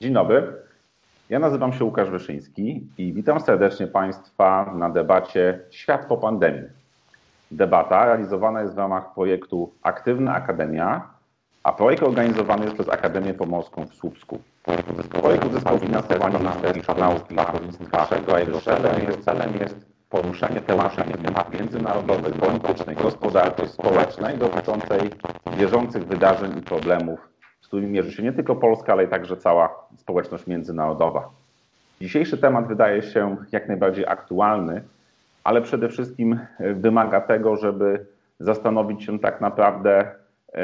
Dzień dobry. Ja nazywam się Łukasz Wyszyński i witam serdecznie Państwa na debacie Świat po pandemii. Debata realizowana jest w ramach projektu Aktywna Akademia, a projekt organizowany jest przez Akademię Pomorską w Słupsku. Projekt uzyskał finansowanie Ministerstwa Nauki i Szkolnictwa, a jego celem jest, celem jest poruszenie tematów temat międzynarodowych, politycznej, gospodarczej, społecznej dotyczącej bieżących wydarzeń i problemów, którymi mierzy się nie tylko Polska, ale i także cała społeczność międzynarodowa. Dzisiejszy temat wydaje się jak najbardziej aktualny, ale przede wszystkim wymaga tego, żeby zastanowić się tak naprawdę, e,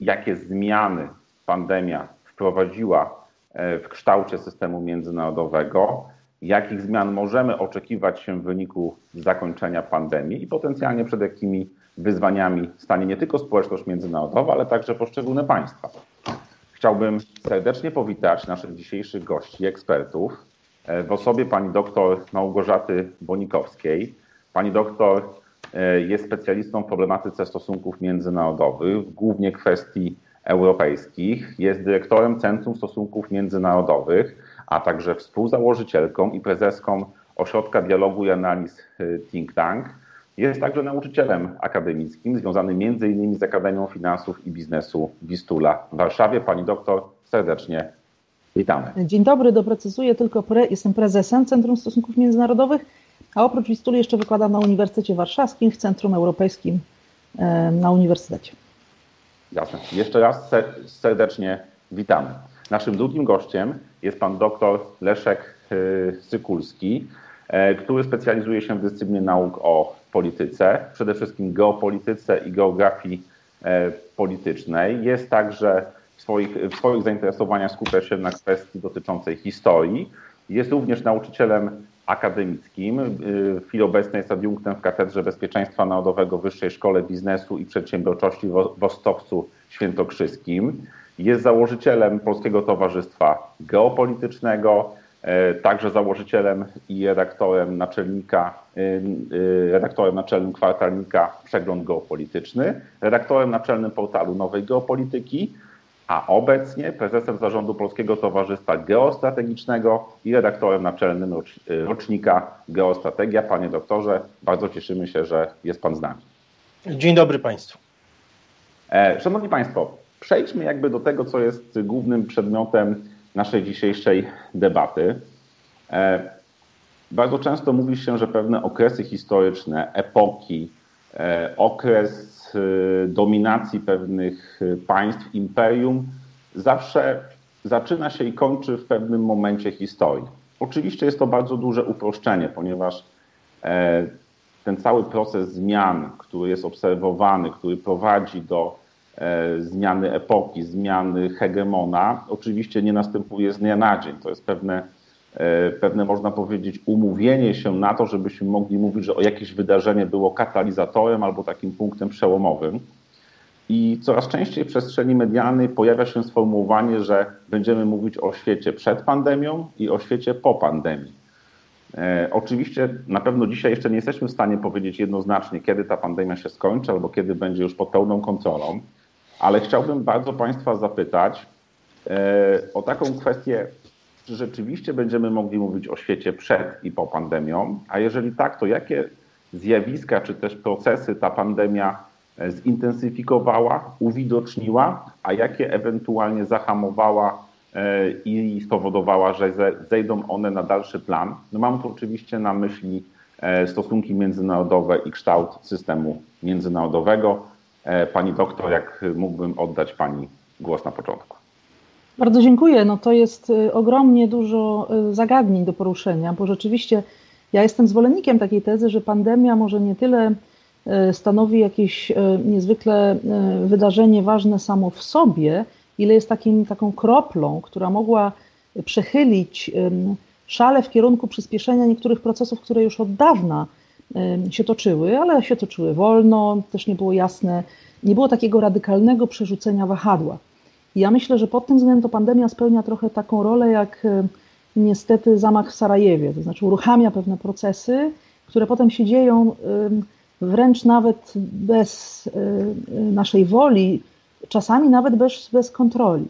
jakie zmiany pandemia wprowadziła e, w kształcie systemu międzynarodowego, jakich zmian możemy oczekiwać się w wyniku zakończenia pandemii i potencjalnie przed jakimi wyzwaniami stanie nie tylko społeczność międzynarodowa, ale także poszczególne państwa. Chciałbym serdecznie powitać naszych dzisiejszych gości, ekspertów, e, w osobie pani doktor Małgorzaty Bonikowskiej. Pani doktor e, jest specjalistą w problematyce stosunków międzynarodowych, głównie kwestii europejskich. Jest dyrektorem Centrum Stosunków Międzynarodowych a także współzałożycielką i prezeską Ośrodka Dialogu i Analiz y, Think Tank. Jest także nauczycielem akademickim, związanym m.in. z Akademią Finansów i Biznesu Wistula w Warszawie. Pani doktor, serdecznie witamy. Dzień dobry, doprecyzuję tylko, pre, jestem prezesem Centrum Stosunków Międzynarodowych, a oprócz Wistuli jeszcze wykładam na Uniwersytecie Warszawskim, w Centrum Europejskim na Uniwersytecie. Jasne. Jeszcze raz serdecznie witamy. Naszym drugim gościem jest pan doktor Leszek y, Sykulski, e, który specjalizuje się w dyscyplinie nauk o polityce, przede wszystkim geopolityce i geografii e, politycznej. Jest także w swoich, w swoich zainteresowaniach skupia się na kwestii dotyczącej historii. Jest również nauczycielem akademickim. Y, w chwili obecnej jest adiunktem w Katedrze Bezpieczeństwa Narodowego Wyższej Szkole Biznesu i Przedsiębiorczości w Ostowcu Świętokrzyskim. Jest założycielem Polskiego Towarzystwa Geopolitycznego, e, także założycielem i redaktorem naczelnika, e, e, redaktorem naczelnym kwartalnika Przegląd Geopolityczny, redaktorem naczelnym portalu Nowej Geopolityki, a obecnie prezesem zarządu Polskiego Towarzystwa Geostrategicznego i redaktorem naczelnym rocznika Geostrategia. Panie doktorze, bardzo cieszymy się, że jest Pan z nami. Dzień dobry Państwu. Szanowni Państwo, przejdźmy jakby do tego, co jest głównym przedmiotem naszej dzisiejszej debaty. E, bardzo często mówi się, że pewne okresy historyczne, epoki, e, okres e, dominacji pewnych państw, imperium zawsze zaczyna się i kończy w pewnym momencie historii. Oczywiście jest to bardzo duże uproszczenie, ponieważ ten cały proces zmian, który jest obserwowany, który prowadzi do zmiany epoki, zmiany hegemona, oczywiście nie następuje z dnia na dzień. To jest pewne, e, pewne można powiedzieć, umówienie się na to, żebyśmy mogli mówić, że o jakieś wydarzenie było katalizatorem albo takim punktem przełomowym. I coraz częściej w przestrzeni medialnej pojawia się sformułowanie, że będziemy mówić o świecie przed pandemią i o świecie po pandemii. E, oczywiście na pewno dzisiaj jeszcze nie jesteśmy w stanie powiedzieć jednoznacznie, kiedy ta pandemia się skończy albo kiedy będzie już pod pełną kontrolą ale chciałbym bardzo Państwa zapytać e, o taką kwestię, czy rzeczywiście będziemy mogli mówić o świecie przed i po pandemią, a jeżeli tak, to jakie zjawiska czy też procesy ta pandemia e, zintensyfikowała, uwidoczniła, a jakie ewentualnie zahamowała e, i spowodowała, że zejdą one na dalszy plan. No mam tu oczywiście na myśli stosunki międzynarodowe i kształt systemu międzynarodowego. E, pani doktor, jak mógłbym oddać Pani głos na początku. Bardzo dziękuję. No to jest y, ogromnie dużo y, zagadnień do poruszenia, bo rzeczywiście ja jestem zwolennikiem takiej tezy, że pandemia może nie tyle y, stanowi jakieś niezwykle wydarzenie ważne samo w sobie, ile jest takim, taką kroplą, która mogła przechylić szale w kierunku przyspieszenia niektórych procesów, które już od dawna się toczyły, ale się toczyły wolno, też nie było jasne, nie było takiego radykalnego przerzucenia wahadła. I ja myślę, że pod tym względem to pandemia spełnia trochę taką rolę jak niestety zamach w Sarajewie, to znaczy uruchamia pewne procesy, które potem się dzieją wręcz nawet bez naszej woli, czasami nawet bez, bez kontroli.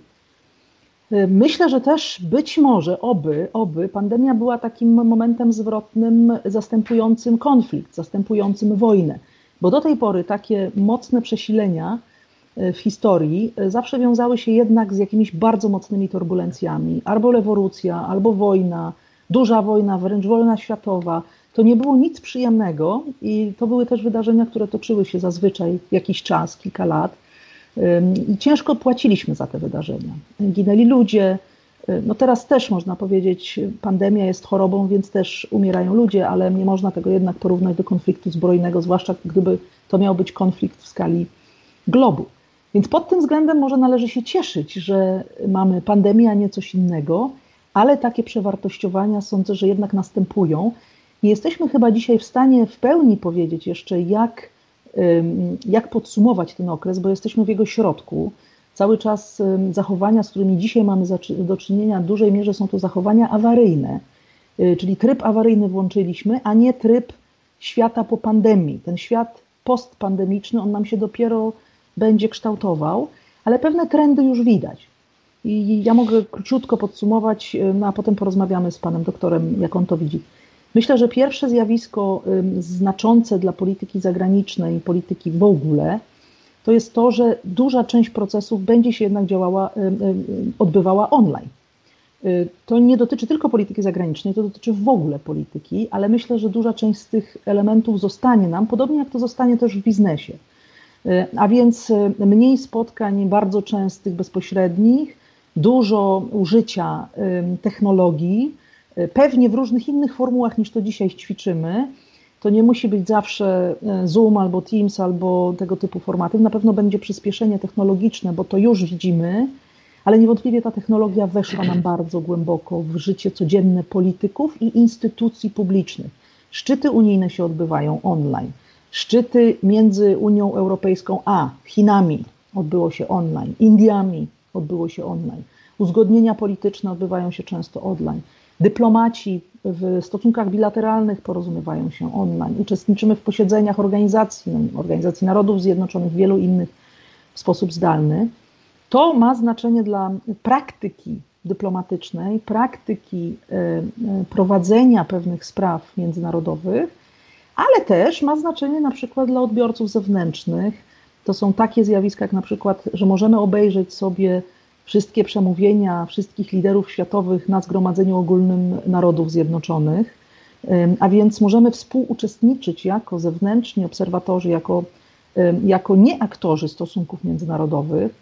Myślę, że też być może, oby, oby pandemia była takim momentem zwrotnym, zastępującym konflikt, zastępującym wojnę, bo do tej pory takie mocne przesilenia w historii zawsze wiązały się jednak z jakimiś bardzo mocnymi turbulencjami, albo rewolucja, albo wojna, duża wojna, wręcz wojna światowa. To nie było nic przyjemnego i to były też wydarzenia, które toczyły się zazwyczaj jakiś czas, kilka lat. I ciężko płaciliśmy za te wydarzenia. Ginęli ludzie. No teraz też można powiedzieć, pandemia jest chorobą, więc też umierają ludzie, ale nie można tego jednak porównać do konfliktu zbrojnego, zwłaszcza gdyby to miał być konflikt w skali globu. Więc pod tym względem może należy się cieszyć, że mamy pandemię, a nie coś innego, ale takie przewartościowania sądzę, że jednak następują. I jesteśmy chyba dzisiaj w stanie w pełni powiedzieć jeszcze, jak, jak podsumować ten okres, bo jesteśmy w jego środku. Cały czas zachowania, z którymi dzisiaj mamy do czynienia, w dużej mierze są to zachowania awaryjne, y, czyli tryb awaryjny włączyliśmy, a nie tryb świata po pandemii. Ten świat postpandemiczny, on nam się dopiero będzie kształtował, ale pewne trendy już widać. I ja mogę króciutko podsumować, no a potem porozmawiamy z panem doktorem, jak on to widzi. Myślę, że pierwsze zjawisko znaczące dla polityki zagranicznej polityki w ogóle, to jest to, że duża część procesów będzie się jednak działała, odbywała online. Y, to nie dotyczy tylko polityki zagranicznej, to dotyczy w ogóle polityki, ale myślę, że duża część z tych elementów zostanie nam, podobnie jak to zostanie też w biznesie. Y, a więc y, mniej spotkań bardzo częstych, bezpośrednich, dużo użycia technologii, pewnie w różnych innych formułach niż to dzisiaj ćwiczymy. To nie musi być zawsze Zoom albo Teams albo tego typu formaty. Na pewno będzie przyspieszenie technologiczne, bo to już widzimy, ale niewątpliwie ta technologia weszła nam bardzo głęboko w życie codzienne polityków i instytucji publicznych. Szczyty unijne się odbywają online. Szczyty między Unią Europejską a Chinami odbyło się online, Indiami odbyło się online. Uzgodnienia polityczne odbywają się często online. Dyplomaci w stosunkach bilateralnych porozumiewają się online. Uczestniczymy w posiedzeniach organizacji, no, Organizacji Narodów Zjednoczonych, wielu innych w sposób zdalny. To ma znaczenie dla praktyki dyplomatycznej, praktyki e, e, prowadzenia pewnych spraw międzynarodowych, ale też ma znaczenie na przykład dla odbiorców zewnętrznych. To są takie zjawiska, jak na przykład, że możemy obejrzeć sobie wszystkie przemówienia wszystkich liderów światowych na Zgromadzeniu Ogólnym Narodów Zjednoczonych, a więc możemy współuczestniczyć jako zewnętrzni obserwatorzy, jako, jako nieaktorzy stosunków międzynarodowych,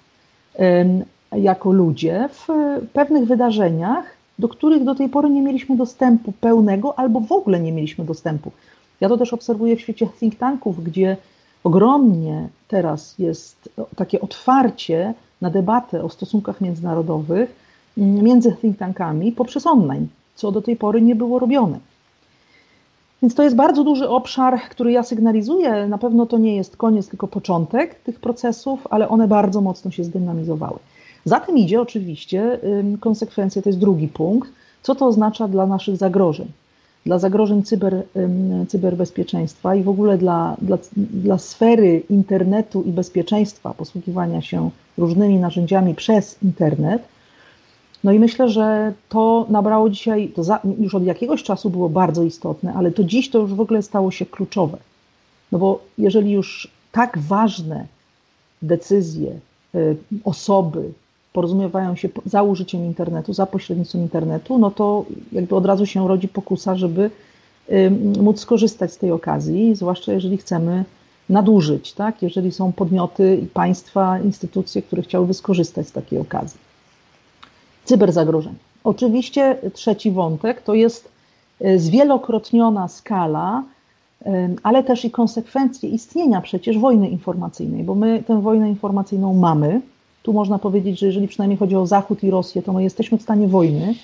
jako ludzie w pewnych wydarzeniach, do których do tej pory nie mieliśmy dostępu pełnego albo w ogóle nie mieliśmy dostępu. Ja to też obserwuję w świecie think tanków, gdzie ogromnie teraz jest takie otwarcie na debatę o stosunkach międzynarodowych mm, między think tankami poprzez online, co do tej pory nie było robione. Więc to jest bardzo duży obszar, który ja sygnalizuję. Na pewno to nie jest koniec, tylko początek tych procesów, ale one bardzo mocno się zdynamizowały. Za tym idzie oczywiście konsekwencje, to jest drugi punkt, co to oznacza dla naszych zagrożeń dla zagrożeń cyber, cyberbezpieczeństwa i w ogóle dla, dla, dla sfery internetu i bezpieczeństwa, posługiwania się różnymi narzędziami przez internet. No i myślę, że to nabrało dzisiaj, to za, już od jakiegoś czasu było bardzo istotne, ale to dziś to już w ogóle stało się kluczowe. No bo jeżeli już tak ważne decyzje, y, osoby, porozumiewają się za użyciem internetu, za pośrednictwem internetu, no to jakby od razu się rodzi pokusa, żeby móc skorzystać z tej okazji, zwłaszcza jeżeli chcemy nadużyć, tak? jeżeli są podmioty i państwa, instytucje, które chciałyby skorzystać z takiej okazji. Cyberzagrożeń. Oczywiście trzeci wątek to jest e, zwielokrotniona skala, ale też i konsekwencje istnienia przecież wojny informacyjnej, bo my tę wojnę informacyjną mamy, tu można powiedzieć, że jeżeli przynajmniej chodzi o Zachód i Rosję, to my jesteśmy w stanie wojny.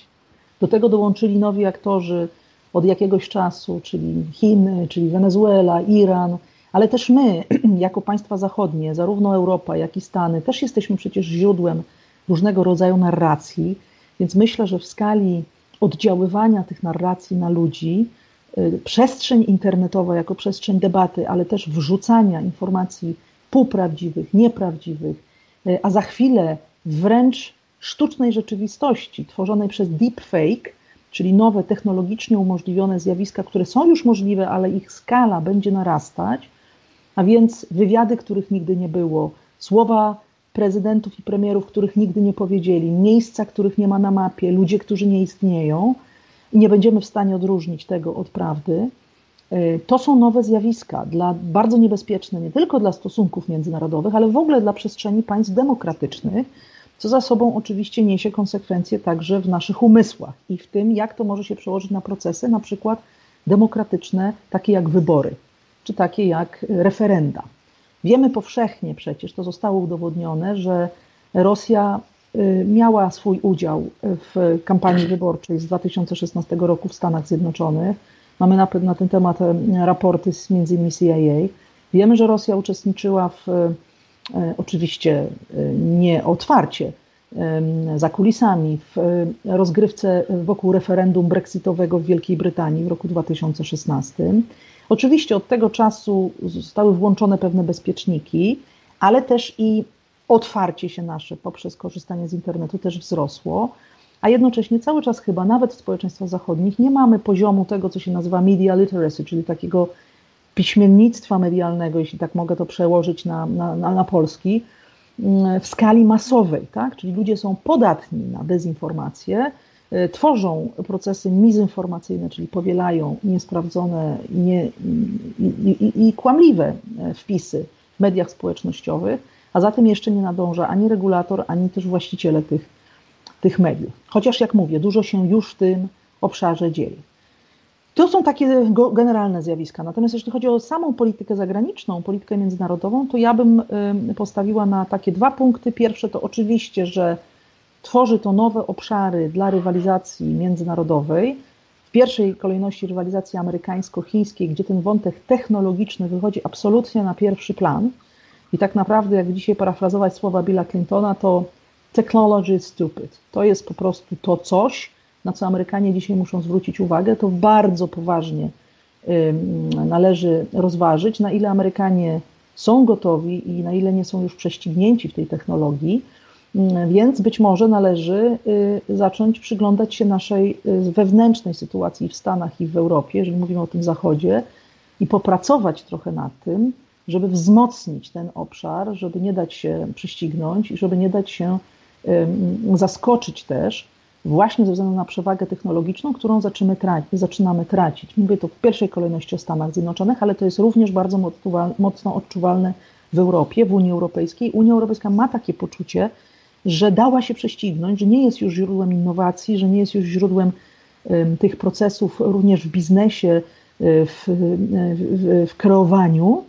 Do tego dołączyli nowi aktorzy od jakiegoś czasu, czyli Chiny, czyli Wenezuela, Iran, ale też my, jako państwa zachodnie, zarówno Europa, jak i Stany, też jesteśmy przecież źródłem różnego rodzaju narracji, więc myślę, że w skali oddziaływania tych narracji na ludzi, y, przestrzeń internetowa jako przestrzeń debaty, ale też wrzucania informacji półprawdziwych, nieprawdziwych, a za chwilę wręcz sztucznej rzeczywistości tworzonej przez deepfake, czyli nowe technologicznie umożliwione zjawiska, które są już możliwe, ale ich skala będzie narastać, a więc wywiady, których nigdy nie było, słowa prezydentów i premierów, których nigdy nie powiedzieli, miejsca, których nie ma na mapie, ludzie, którzy nie istnieją i nie będziemy w stanie odróżnić tego od prawdy. Y, to są nowe zjawiska, dla, bardzo niebezpieczne nie tylko dla stosunków międzynarodowych, ale w ogóle dla przestrzeni państw demokratycznych, co za sobą oczywiście niesie konsekwencje także w naszych umysłach i w tym, jak to może się przełożyć na procesy, na przykład demokratyczne, takie jak wybory, czy takie jak referenda. Wiemy powszechnie przecież, to zostało udowodnione, że Rosja y, miała swój udział w kampanii wyborczej z 2016 roku w Stanach Zjednoczonych. Mamy na, na ten temat e, raporty z między innymi CIA. Wiemy, że Rosja uczestniczyła w, e, oczywiście e, nie otwarcie, za kulisami w rozgrywce wokół referendum brexitowego w Wielkiej Brytanii w roku 2016. Oczywiście od tego czasu zostały włączone pewne bezpieczniki, ale też i otwarcie się nasze poprzez korzystanie z internetu też wzrosło, a jednocześnie cały czas chyba nawet w społeczeństwach zachodnich nie mamy poziomu tego, co się nazywa media literacy, czyli takiego piśmiennictwa medialnego, jeśli tak mogę to przełożyć na, na, na, na polski, mm, w skali masowej, tak? czyli ludzie są podatni na dezinformację, E, tworzą procesy mizinformacyjne, czyli powielają niesprawdzone nie, i, i, i kłamliwe e, wpisy w mediach społecznościowych, a za tym jeszcze nie nadąża ani regulator, ani też właściciele tych, tych mediów. Chociaż, jak mówię, dużo się już w tym obszarze dzieje. To są takie generalne zjawiska. Natomiast jeśli chodzi o samą politykę zagraniczną, politykę międzynarodową, to ja bym postawiła na takie dwa punkty. Pierwsze to oczywiście, że tworzy to nowe obszary dla rywalizacji międzynarodowej. W pierwszej kolejności rywalizacji amerykańsko-chińskiej, gdzie ten wątek technologiczny wychodzi absolutnie na pierwszy plan. I tak naprawdę, jak dzisiaj parafrazować słowa Billa Clintona, to technology stupid. To jest po prostu to coś, na co Amerykanie dzisiaj muszą zwrócić uwagę. To bardzo poważnie należy rozważyć, na ile Amerykanie są gotowi i na ile nie są już prześcignięci w tej technologii więc być może należy y, zacząć przyglądać się naszej y, wewnętrznej sytuacji w Stanach i w Europie, jeżeli mówimy o tym Zachodzie, i popracować trochę nad tym, żeby wzmocnić ten obszar, żeby nie dać się prześcignąć i żeby nie dać się zaskoczyć też właśnie ze względu na przewagę technologiczną, którą zaczynamy tracić. Mówię to w pierwszej kolejności o Stanach Zjednoczonych, ale to jest również bardzo mocno odczuwalne w Europie, w Unii Europejskiej. Unia Europejska ma takie poczucie, że dała się prześcignąć, że nie jest już źródłem innowacji, że nie jest już źródłem tych procesów również w biznesie, e, w, w, w kreowaniu,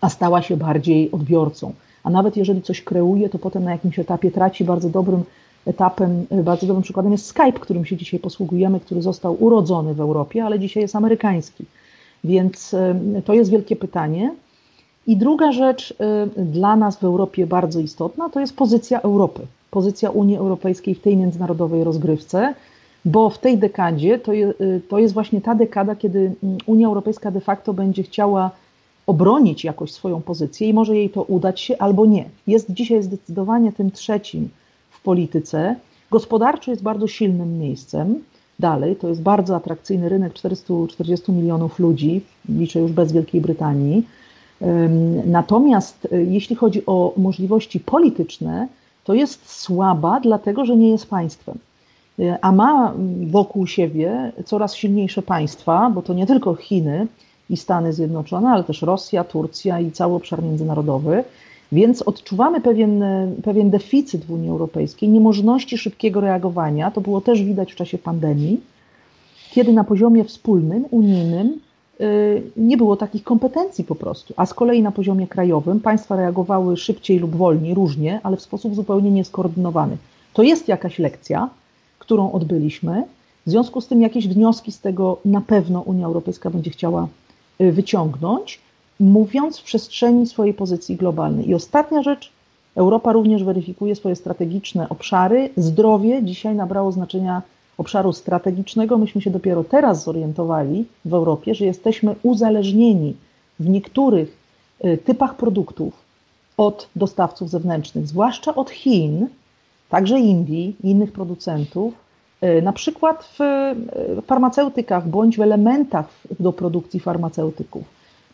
a stała się bardziej odbiorcą. A nawet jeżeli coś kreuje, to potem na jakimś etapie traci bardzo dobrym etapem, e, bardzo dobrym przykładem jest Skype, którym się dzisiaj posługujemy, który został urodzony w Europie, ale dzisiaj jest amerykański. Więc to jest wielkie pytanie. I druga rzecz y, dla nas w Europie bardzo istotna to jest pozycja Europy, pozycja Unii Europejskiej w tej międzynarodowej rozgrywce, bo w tej dekadzie to, y, to jest właśnie ta dekada, kiedy mm, Unia Europejska de facto będzie chciała obronić jakoś swoją pozycję i może jej to udać się albo nie. Jest dzisiaj zdecydowanie tym trzecim w polityce. Gospodarczo jest bardzo silnym miejscem. Dalej, to jest bardzo atrakcyjny rynek 440 milionów ludzi, liczę już bez Wielkiej Brytanii Natomiast e, jeśli chodzi o możliwości polityczne, to jest słaba, dlatego że nie jest państwem. E, a ma wokół siebie coraz silniejsze państwa, bo to nie tylko Chiny i Stany Zjednoczone, ale też Rosja, Turcja i cały obszar międzynarodowy. Więc odczuwamy pewien, pewien deficyt w Unii Europejskiej, niemożności szybkiego reagowania. To było też widać w czasie pandemii, kiedy na poziomie wspólnym, unijnym, Y, nie było takich kompetencji po prostu. A z kolei na poziomie krajowym państwa reagowały szybciej lub wolniej, różnie, ale w sposób zupełnie nieskoordynowany. To jest jakaś lekcja, którą odbyliśmy. W związku z tym jakieś wnioski z tego na pewno Unia Europejska będzie chciała wyciągnąć, mówiąc w przestrzeni swojej pozycji globalnej. I ostatnia rzecz, Europa również weryfikuje swoje strategiczne obszary. Zdrowie dzisiaj nabrało znaczenia obszaru strategicznego, myśmy się dopiero teraz zorientowali w Europie, że jesteśmy uzależnieni w niektórych y, typach produktów od dostawców zewnętrznych, zwłaszcza od Chin, także Indii innych producentów, na przykład w farmaceutykach bądź w elementach do produkcji farmaceutyków,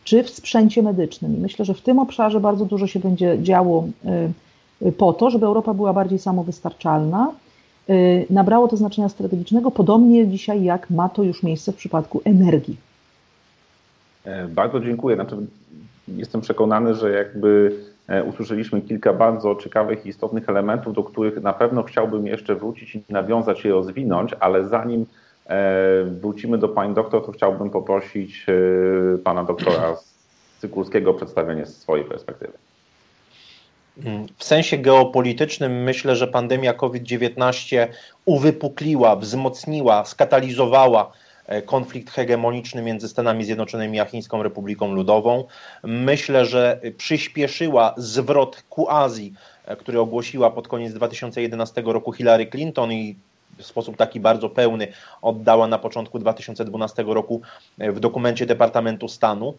czy w sprzęcie medycznym. Myślę, że w tym obszarze bardzo dużo się będzie działo po to, żeby Europa była bardziej samowystarczalna. Nabrało to znaczenia strategicznego, podobnie dzisiaj jak ma to już miejsce w przypadku energii. E, bardzo dziękuję. Znaczy, jestem przekonany, że jakby e, usłyszeliśmy kilka bardzo ciekawych i istotnych elementów, do których na pewno chciałbym jeszcze wrócić i nawiązać i rozwinąć, ale zanim e, wrócimy do pani doktor, to chciałbym poprosić pana doktora Cykulskiego o przedstawienie swojej perspektywy. W sensie geopolitycznym myślę, że pandemia COVID-19 uwypukliła, wzmocniła, skatalizowała E, konflikt hegemoniczny między Stanami Zjednoczonymi a Chińską Republiką Ludową. Myślę, że przyspieszyła zwrot ku Azji, e, który ogłosiła pod koniec 2011 roku Hillary Clinton i w sposób taki bardzo pełny oddała na początku 2012 roku e, w dokumencie Departamentu Stanu.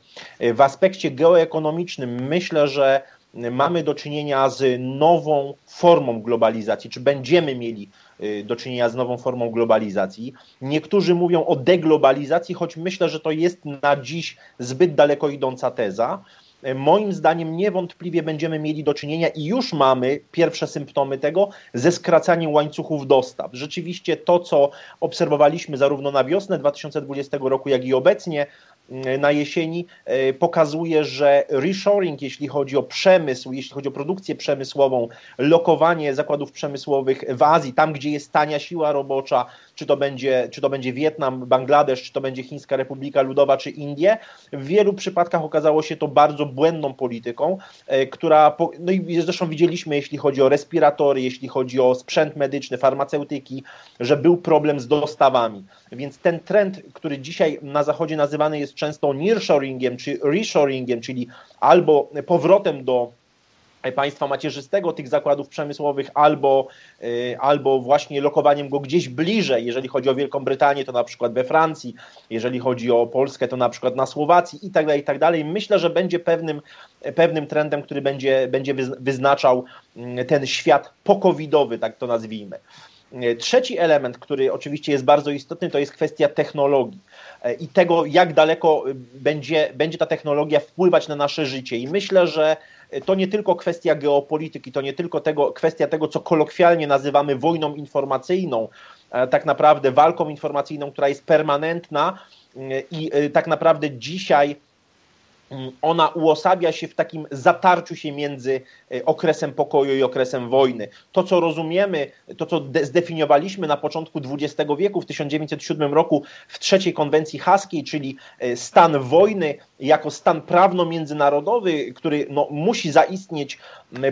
W aspekcie geoekonomicznym myślę, że mamy do czynienia z nową formą globalizacji, czy będziemy mieli y, do czynienia z nową formą globalizacji. Niektórzy mówią o deglobalizacji, choć myślę, że to jest na dziś zbyt daleko idąca teza. Y, moim zdaniem niewątpliwie będziemy mieli do czynienia i już mamy pierwsze symptomy tego ze skracaniem łańcuchów dostaw. Rzeczywiście to, co obserwowaliśmy zarówno na wiosnę 2020 roku, jak i obecnie, E, na jesieni e, pokazuje, że reshoring, jeśli chodzi o przemysł, jeśli chodzi o produkcję przemysłową, lokowanie zakładów przemysłowych w Azji, tam gdzie jest tania siła robocza, czy to będzie, czy to będzie Wietnam, Bangladesz, czy to będzie Chińska Republika Ludowa, czy Indie, w wielu przypadkach okazało się to bardzo błędną polityką, e, która, no i zresztą widzieliśmy, jeśli chodzi o respiratory, jeśli chodzi o sprzęt medyczny, farmaceutyki, że był problem z dostawami. Więc ten trend, który dzisiaj na Zachodzie nazywany jest często nearshoringiem czy reshoringiem, czyli albo powrotem do państwa macierzystego tych zakładów przemysłowych, albo, y, albo właśnie lokowaniem go gdzieś bliżej. Jeżeli chodzi o Wielką Brytanię, to na przykład we Francji, jeżeli chodzi o Polskę, to na przykład na Słowacji i tak dalej, i tak dalej. Myślę, że będzie pewnym, pewnym trendem, który będzie, będzie wyznaczał mm, ten świat pokowidowy, tak to nazwijmy. Trzeci element, który oczywiście jest bardzo istotny, to jest kwestia technologii e, i tego, jak daleko będzie, będzie ta technologia wpływać na nasze życie. I myślę, że to nie tylko kwestia geopolityki, to nie tylko tego, kwestia tego, co kolokwialnie nazywamy wojną informacyjną, e, tak naprawdę walką informacyjną, która jest permanentna e, i tak naprawdę dzisiaj ona uosabia się w takim zatarciu się między e, okresem pokoju i okresem wojny. To, co rozumiemy, to, co zdefiniowaliśmy na początku XX wieku, w 1907 roku w trzeciej konwencji haskiej, czyli e, stan wojny jako stan prawno-międzynarodowy, który no, musi zaistnieć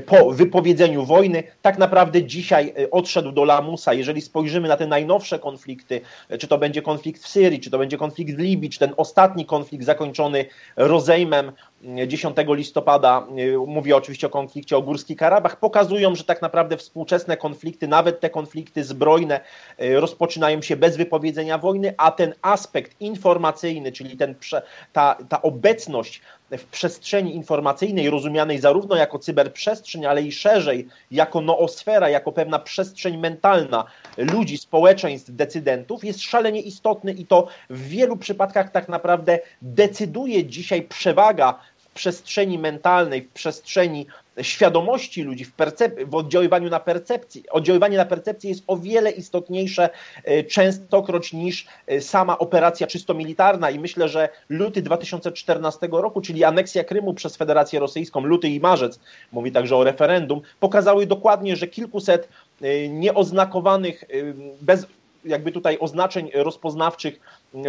po wypowiedzeniu wojny, tak naprawdę dzisiaj e, odszedł do lamusa. Jeżeli spojrzymy na te najnowsze konflikty, czy to będzie konflikt w Syrii, czy to będzie konflikt w Libii, czy ten ostatni konflikt zakończony rozejmem, 10 listopada, y, mówię oczywiście o konflikcie o Górski Karabach, pokazują, że tak naprawdę współczesne konflikty, nawet te konflikty zbrojne, y, rozpoczynają się bez wypowiedzenia wojny, a ten aspekt informacyjny, czyli ten, ta, ta obecność w przestrzeni informacyjnej, rozumianej zarówno jako cyberprzestrzeń, ale i szerzej jako noosfera, jako pewna przestrzeń mentalna ludzi, społeczeństw, decydentów, jest szalenie istotny i to w wielu przypadkach tak naprawdę decyduje dzisiaj przewaga przestrzeni mentalnej, w przestrzeni świadomości ludzi, w, percep- w oddziaływaniu na percepcję. Oddziaływanie na percepcję jest o wiele istotniejsze e, częstokroć niż e, sama operacja czysto militarna i myślę, że luty 2014 roku, czyli aneksja Krymu przez Federację Rosyjską, luty i marzec, mówi także o referendum, pokazały dokładnie, że kilkuset e, nieoznakowanych, bez jakby tutaj oznaczeń rozpoznawczych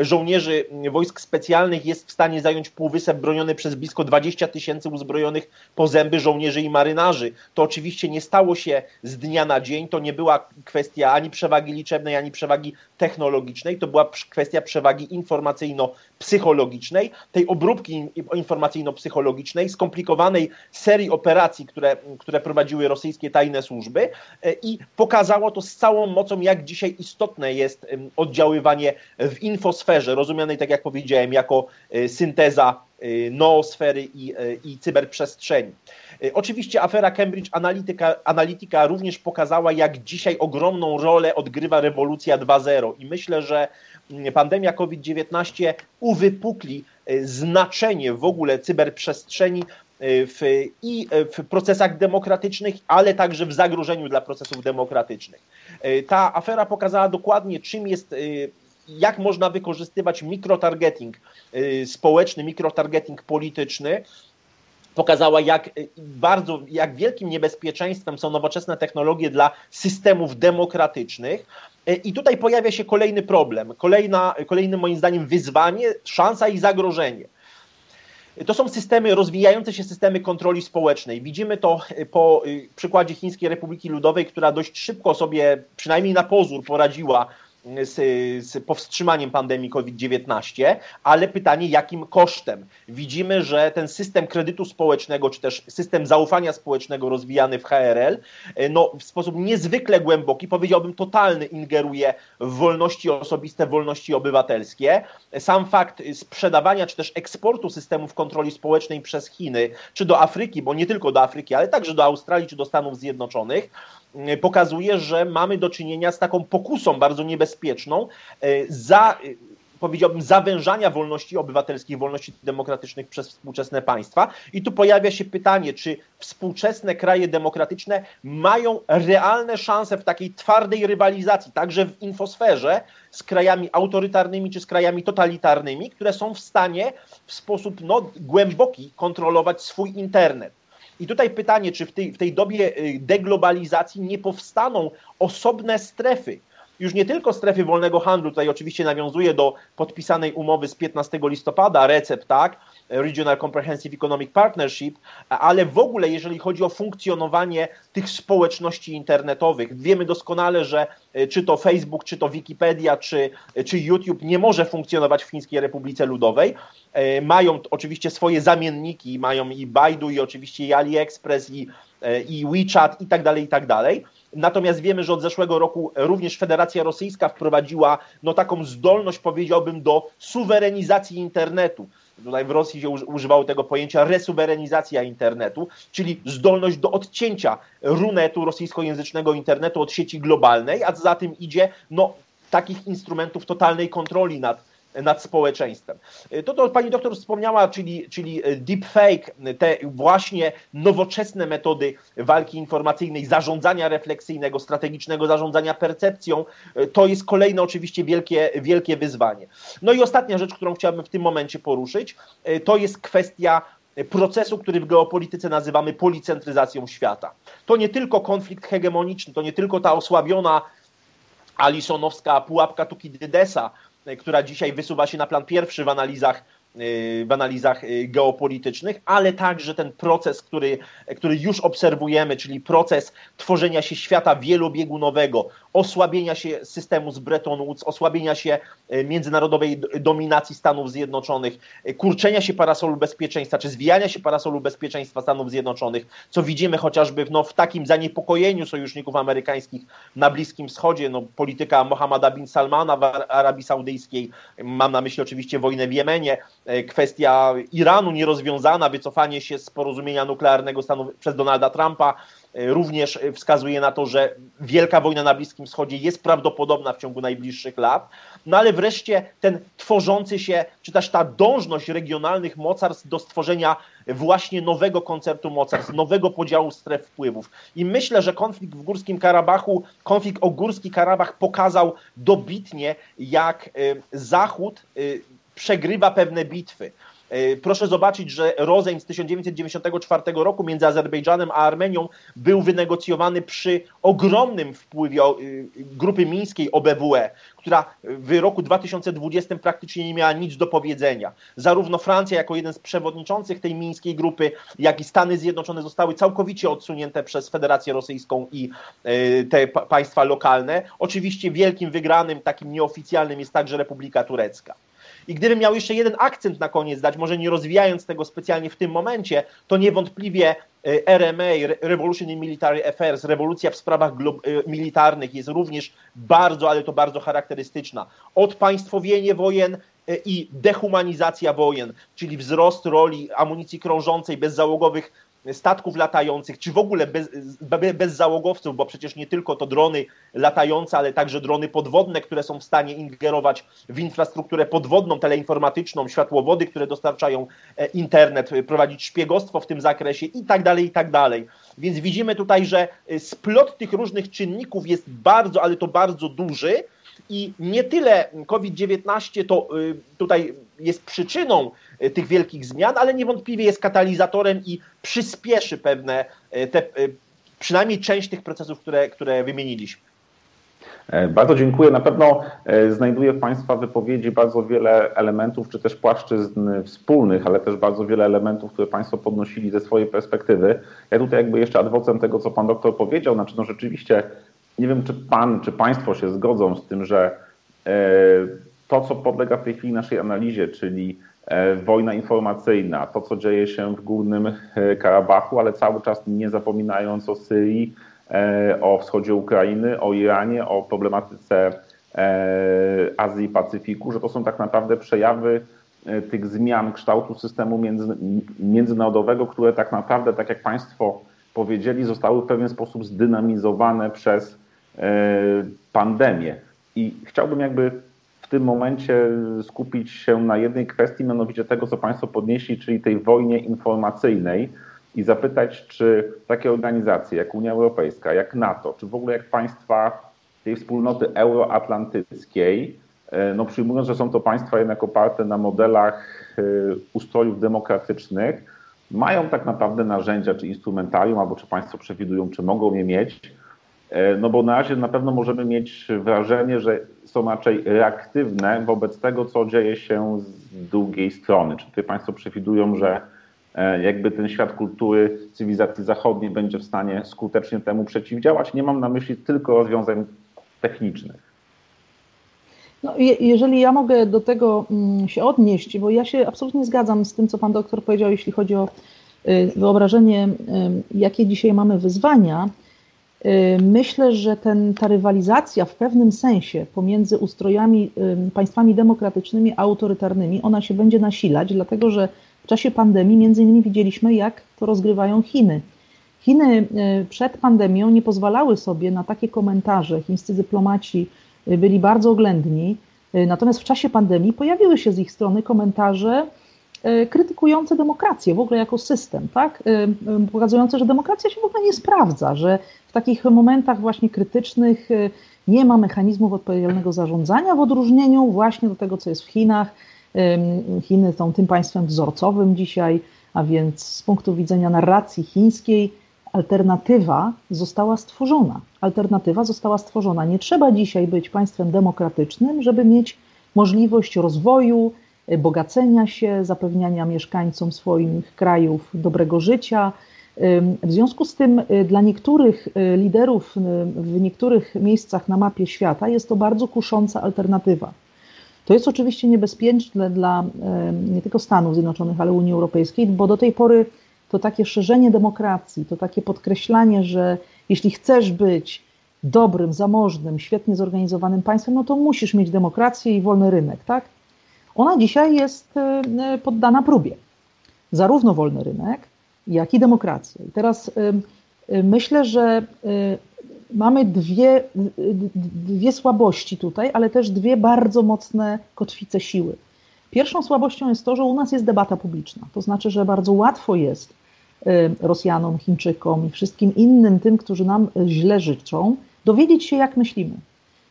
żołnierzy wojsk specjalnych jest w stanie zająć półwysep broniony przez blisko 20 tysięcy uzbrojonych po zęby żołnierzy i marynarzy. To oczywiście nie stało się z dnia na dzień, to nie była kwestia ani przewagi liczebnej, ani przewagi technologicznej, to była kwestia przewagi informacyjno-psychologicznej, tej obróbki informacyjno-psychologicznej, skomplikowanej serii operacji, które, które prowadziły rosyjskie tajne służby e, i pokazało to z całą mocą, jak dzisiaj istotne jest oddziaływanie w info noosferze, rozumianej, tak jak powiedziałem, jako y, synteza y, noosfery i, y, i cyberprzestrzeni. Oczywiście afera Cambridge Analytica, Analytica również pokazała, jak dzisiaj ogromną rolę odgrywa rewolucja 2.0 i myślę, że mm, pandemia COVID-19 uwypukli znaczenie w ogóle cyberprzestrzeni w, i w procesach demokratycznych, ale także w zagrożeniu dla procesów demokratycznych. Ta afera pokazała dokładnie, czym jest jak można wykorzystywać mikrotargeting y, społeczny, mikrotargeting polityczny, pokazała, jak y, bardzo, jak wielkim niebezpieczeństwem są nowoczesne technologie dla systemów demokratycznych. Y, I tutaj pojawia się kolejny problem, kolejna, kolejnym moim zdaniem wyzwanie, szansa i zagrożenie. To są systemy, rozwijające się systemy kontroli społecznej. Widzimy to po przykładzie Chińskiej Republiki Ludowej, która dość szybko sobie, przynajmniej na pozór, poradziła z, z powstrzymaniem pandemii COVID-19, ale pytanie, jakim kosztem? Widzimy, że ten system kredytu społecznego, czy też system zaufania społecznego rozwijany w HRL, no, w sposób niezwykle głęboki, powiedziałbym totalny, ingeruje w wolności osobiste, wolności obywatelskie. Sam fakt sprzedawania, czy też eksportu systemów kontroli społecznej przez Chiny, czy do Afryki, bo nie tylko do Afryki, ale także do Australii, czy do Stanów Zjednoczonych, pokazuje, że mamy do czynienia z taką pokusą bardzo niebezpieczną y, za y, powiedziałbym, zawężania wolności obywatelskich, wolności demokratycznych przez współczesne państwa. I tu pojawia się pytanie, czy współczesne kraje demokratyczne mają realne szanse w takiej twardej rywalizacji, także w infosferze, z krajami autorytarnymi czy z krajami totalitarnymi, które są w stanie w sposób no, głęboki kontrolować swój internet. I tutaj pytanie, czy w tej, w tej dobie y, deglobalizacji nie powstaną osobne strefy, już nie tylko strefy wolnego handlu, tutaj oczywiście nawiązuje do podpisanej umowy z 15 listopada, recept, tak, Regional Comprehensive Economic Partnership, ale w ogóle jeżeli chodzi o funkcjonowanie tych społeczności internetowych, wiemy doskonale, że e, czy to Facebook, czy to Wikipedia, czy, e, czy YouTube nie może funkcjonować w Chińskiej Republice Ludowej. E, mają oczywiście swoje zamienniki, mają i Baidu, i oczywiście i AliExpress, i, i WeChat, i tak dalej, i tak dalej. Natomiast wiemy, że od zeszłego roku również Federacja Rosyjska wprowadziła no, taką zdolność, powiedziałbym, do suwerenizacji internetu. Tutaj w Rosji się używało tego pojęcia resuwerenizacja internetu, czyli zdolność do odcięcia runetu rosyjskojęzycznego internetu od sieci globalnej, a za tym idzie no, takich instrumentów totalnej kontroli nad nad społeczeństwem. To, to pani doktor wspomniała, czyli, czyli deepfake, te właśnie nowoczesne metody walki informacyjnej, zarządzania refleksyjnego, strategicznego zarządzania percepcją, to jest kolejne oczywiście wielkie, wielkie wyzwanie. No i ostatnia rzecz, którą chciałbym w tym momencie poruszyć, to jest kwestia procesu, który w geopolityce nazywamy policentryzacją świata. To nie tylko konflikt hegemoniczny, to nie tylko ta osłabiona alisonowska pułapka Tukidydesa, która dzisiaj wysuwa się na plan pierwszy w analizach w analizach y, geopolitycznych, ale także ten proces, który, który już obserwujemy, czyli proces tworzenia się świata wielobiegunowego, osłabienia się systemu z Bretton Woods, osłabienia się y, międzynarodowej dominacji Stanów Zjednoczonych, y, kurczenia się parasolu bezpieczeństwa, czy zwijania się parasolu bezpieczeństwa Stanów Zjednoczonych, co widzimy chociażby no, w takim zaniepokojeniu sojuszników amerykańskich na Bliskim Wschodzie, no, polityka Mohammada bin Salmana w Arabii Saudyjskiej, mam na myśli oczywiście wojnę w Jemenie, kwestia Iranu nierozwiązana, wycofanie się z porozumienia nuklearnego Stanów, przez Donalda Trumpa e, również wskazuje na to, że wielka wojna na Bliskim Wschodzie jest prawdopodobna w ciągu najbliższych lat. No ale wreszcie ten tworzący się, czy też ta dążność regionalnych mocarstw do stworzenia właśnie nowego koncertu mocarstw, nowego podziału stref wpływów. I myślę, że konflikt w Górskim Karabachu, konflikt o Górski Karabach pokazał dobitnie, jak e, Zachód przegrywa pewne bitwy. E, proszę zobaczyć, że rozejm z 1994 roku między Azerbejdżanem a Armenią był wynegocjowany przy ogromnym wpływie y, grupy mińskiej OBWE, która w roku 2020 praktycznie nie miała nic do powiedzenia. Zarówno Francja jako jeden z przewodniczących tej mińskiej grupy, jak i Stany Zjednoczone zostały całkowicie odsunięte przez Federację Rosyjską i e, te państwa lokalne. Oczywiście wielkim wygranym, takim nieoficjalnym jest także Republika Turecka. I gdybym miał jeszcze jeden akcent na koniec dać, może nie rozwijając tego specjalnie w tym momencie, to niewątpliwie e, RMA, Revolution in Military Affairs, rewolucja w sprawach e, militarnych jest również bardzo, ale to bardzo charakterystyczna. Odpaństwowienie wojen e, i dehumanizacja wojen, czyli wzrost roli amunicji krążącej, bezzałogowych statków latających, czy w ogóle bez, bez załogowców, bo przecież nie tylko to drony latające, ale także drony podwodne, które są w stanie ingerować w infrastrukturę podwodną, teleinformatyczną, światłowody, które dostarczają e, internet, prowadzić szpiegostwo w tym zakresie i tak dalej, i tak dalej. Więc widzimy tutaj, że splot tych różnych czynników jest bardzo, ale to bardzo duży i nie tyle COVID-19 to y, tutaj jest przyczyną tych wielkich zmian, ale niewątpliwie jest katalizatorem i przyspieszy pewne, y, te, przynajmniej część tych procesów, które, które wymieniliśmy. E, bardzo dziękuję. Na pewno e, znajduję w Państwa wypowiedzi bardzo wiele elementów, czy też płaszczyzn wspólnych, ale też bardzo wiele elementów, które Państwo podnosili ze swojej perspektywy. Ja tutaj jakby jeszcze adwocem tego, co Pan doktor powiedział, znaczy no rzeczywiście nie wiem, czy Pan, czy Państwo się zgodzą z tym, że e, to, co podlega w tej chwili naszej analizie, czyli wojna informacyjna, to, co dzieje się w Górnym Karabachu, ale cały czas nie zapominając o Syrii, E, o wschodzie Ukrainy, o Iranie, o problematyce e, Azji i Pacyfiku, że to są tak naprawdę przejawy e, tych zmian kształtu systemu między, międzynarodowego, które tak naprawdę, tak jak Państwo powiedzieli, zostały w pewien sposób zdynamizowane przez pandemię. I chciałbym jakby w tym momencie skupić się na jednej kwestii, mianowicie tego, co Państwo podnieśli, czyli tej wojnie informacyjnej, i zapytać, czy takie organizacje jak Unia Europejska, jak NATO, czy w ogóle jak państwa tej wspólnoty euroatlantyckiej, e, no przyjmując, że są to państwa jednak oparte na modelach e, ustrojów demokratycznych, mają tak naprawdę narzędzia czy instrumentarium, albo czy państwo przewidują, czy mogą je mieć, no bo na razie na pewno możemy mieć wrażenie, że są raczej reaktywne wobec tego, co dzieje się z drugiej strony. Czy tutaj państwo przewidują, że E, jakby ten świat kultury cywilizacji zachodniej będzie w stanie skutecznie temu przeciwdziałać. Nie mam na myśli tylko rozwiązań technicznych. No, jeżeli ja mogę do tego mm, się odnieść, bo ja się absolutnie zgadzam z tym, co pan doktor powiedział, jeśli chodzi o y, wyobrażenie, y, jakie dzisiaj mamy wyzwania. Y, myślę, że ten, ta rywalizacja w pewnym sensie pomiędzy ustrojami, państwami demokratycznymi a autorytarnymi, ona się będzie nasilać, dlatego że w czasie pandemii między innymi widzieliśmy, jak to rozgrywają Chiny. Chiny e, przed pandemią nie pozwalały sobie na takie komentarze. Chińscy dyplomaci e, byli bardzo oględni, natomiast w czasie pandemii pojawiły się z ich strony komentarze krytykujące demokrację w ogóle jako system, tak? pokazujące, że demokracja się w ogóle nie sprawdza, że w takich momentach właśnie krytycznych nie ma mechanizmów odpowiedzialnego zarządzania w odróżnieniu właśnie do tego, co jest w Chinach, Chiny są tym państwem wzorcowym dzisiaj, a więc z punktu widzenia narracji chińskiej alternatywa została stworzona. Alternatywa została stworzona. Nie trzeba dzisiaj być państwem demokratycznym, żeby mieć możliwość rozwoju, bogacenia się, zapewniania mieszkańcom swoich krajów dobrego życia. W związku z tym y, dla niektórych y, liderów y, w niektórych miejscach na mapie świata jest to bardzo kusząca alternatywa. To jest oczywiście niebezpieczne dla nie tylko Stanów Zjednoczonych, ale Unii Europejskiej, bo do tej pory to takie szerzenie demokracji, to takie podkreślanie, że jeśli chcesz być dobrym, zamożnym, świetnie zorganizowanym państwem, no to musisz mieć demokrację i wolny rynek, tak? Ona dzisiaj jest poddana próbie. Zarówno wolny rynek, jak i demokracja. I teraz myślę, że mamy dwie, dwie słabości tutaj, ale też dwie bardzo mocne kotwice siły. Pierwszą słabością jest to, że u nas jest debata publiczna. To znaczy, że bardzo łatwo jest y, Rosjanom, Chińczykom i wszystkim innym tym, którzy nam źle życzą, dowiedzieć się, jak myślimy.